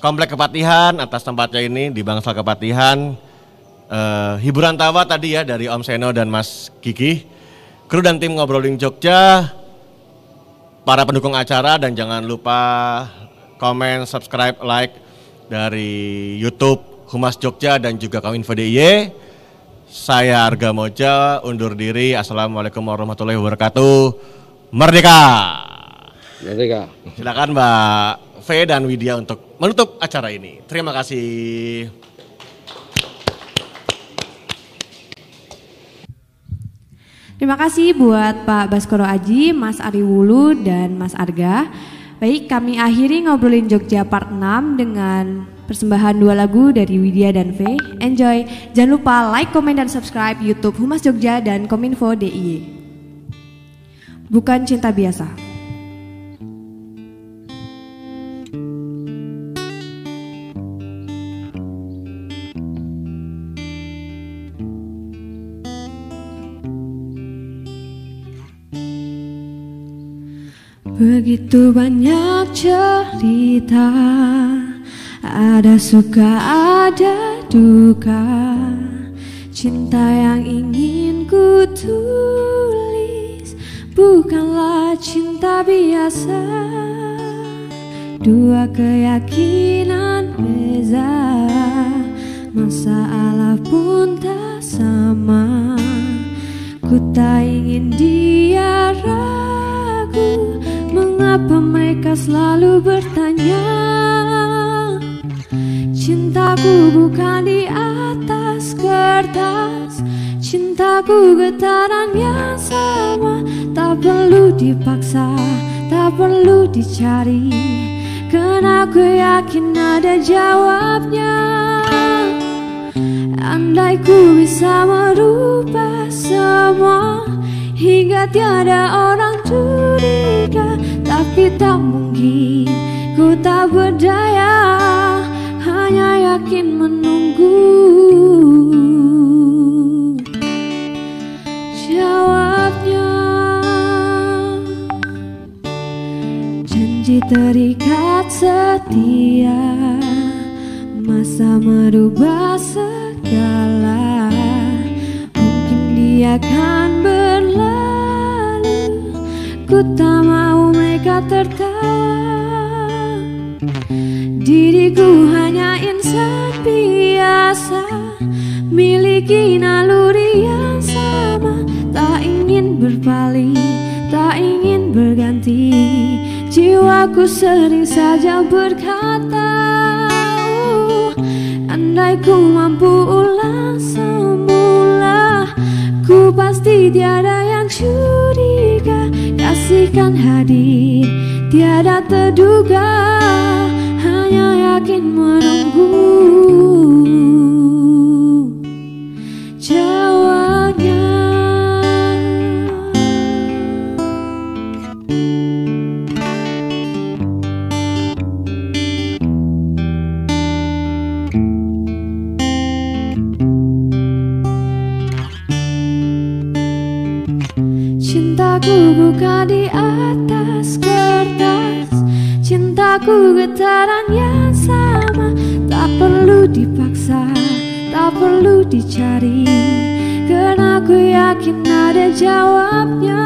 Speaker 2: Komplek Kepatihan atas tempatnya ini di Bangsal Kepatihan. Eh, hiburan tawa tadi ya dari Om Seno dan Mas Kiki. Kru dan tim ngobrolin Jogja, para pendukung acara dan jangan lupa komen, subscribe, like dari YouTube Humas Jogja dan juga Kominfo DIY. Saya Arga Moja undur diri. Assalamualaikum warahmatullahi wabarakatuh. Merdeka.
Speaker 3: Merdeka.
Speaker 2: Silakan Mbak V dan Widya untuk menutup acara ini. Terima kasih.
Speaker 1: Terima kasih buat Pak Baskoro Aji, Mas Ari Wulu, dan Mas Arga. Baik, kami akhiri ngobrolin Jogja part 6 dengan persembahan dua lagu dari Widya dan V. Enjoy. Jangan lupa like, komen, dan subscribe YouTube Humas Jogja dan Kominfo DIY. Bukan cinta biasa. Begitu banyak cerita Ada suka ada duka. Cinta yang ingin ku tulis Bukanlah cinta biasa. Dua keyakinan beza Masalah pun tak sama. Ku tak ingin dia ragu Mengapa mereka selalu bertanya? Cintaku bukan di atas kertas. Cintaku getaran yang sama. Tak perlu dipaksa, tak perlu dicari. Karena aku yakin ada jawabnya. Andai ku bisa merubah semua Hingga tiada orang curiga Tapi tak mungkin ku tak berdaya Hanya yakin menunggu. Jawabnya Janji terikat setia Masa merubah segala. Mungkin dia akan Ku tak mau mereka tertawa. Diriku hanya insan biasa Miliki naluri yang sama. Tak ingin berpaling, tak ingin berganti. Jiwaku sering saja berkata "Uh, Andai ku mampu ulang semula Ku pasti tiada yang curiga Kasihkan hadir. Tiada terduga Hanya yakin menunggu cari Karena aku yakin ada jawabnya.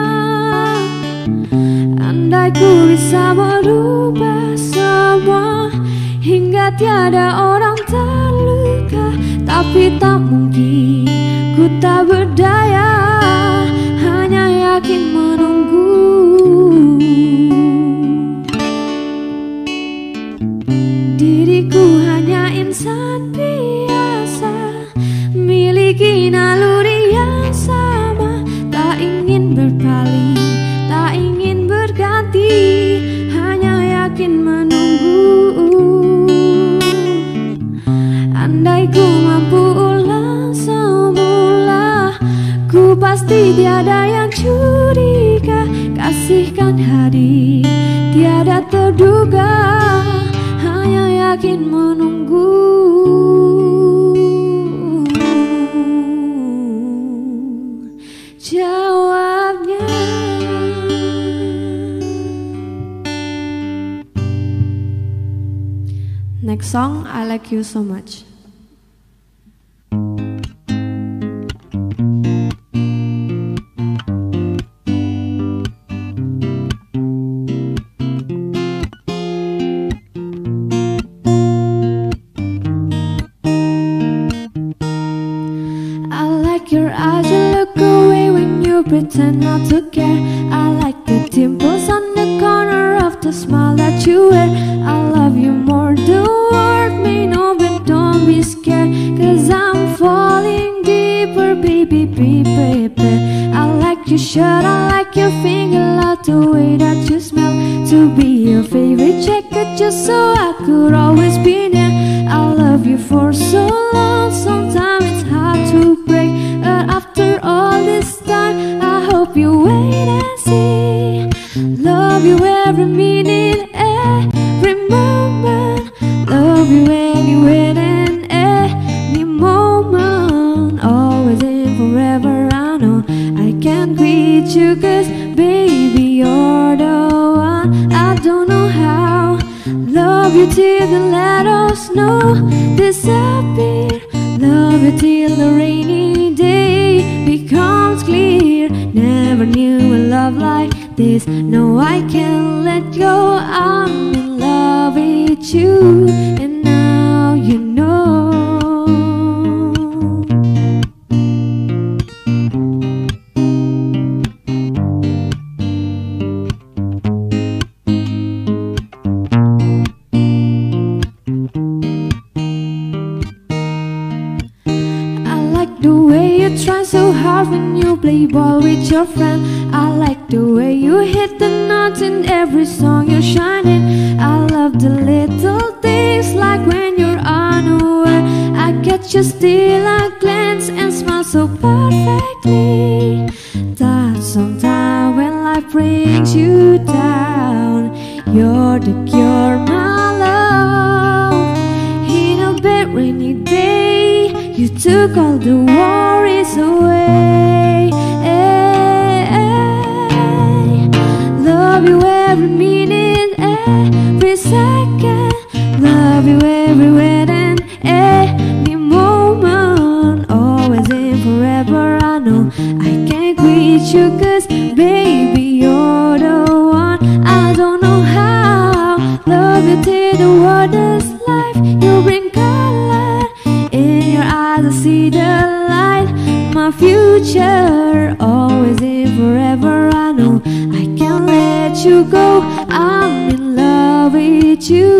Speaker 1: Andai ku bisa merubah semua Hingga tiada orang terluka Tapi tak mungkin ku tak berdaya. Hanya yakin menunggu. Diriku hanya insan pasti tiada yang curiga. Kasihkan hari tiada terduga. Hanya yakin menunggu. Jawabnya. Next song, I like you so much. love when you play ball with your friend. I like the way you hit the notes in every song you're shining. I love the little things like when you're unaware. I catch you still a glance and smile so perfectly. That sometimes when life brings you down You're the cure, my love. In a bad rainy day You took all the warmth away future Always and forever I know. I can't let you go. I'm in love with
Speaker 9: you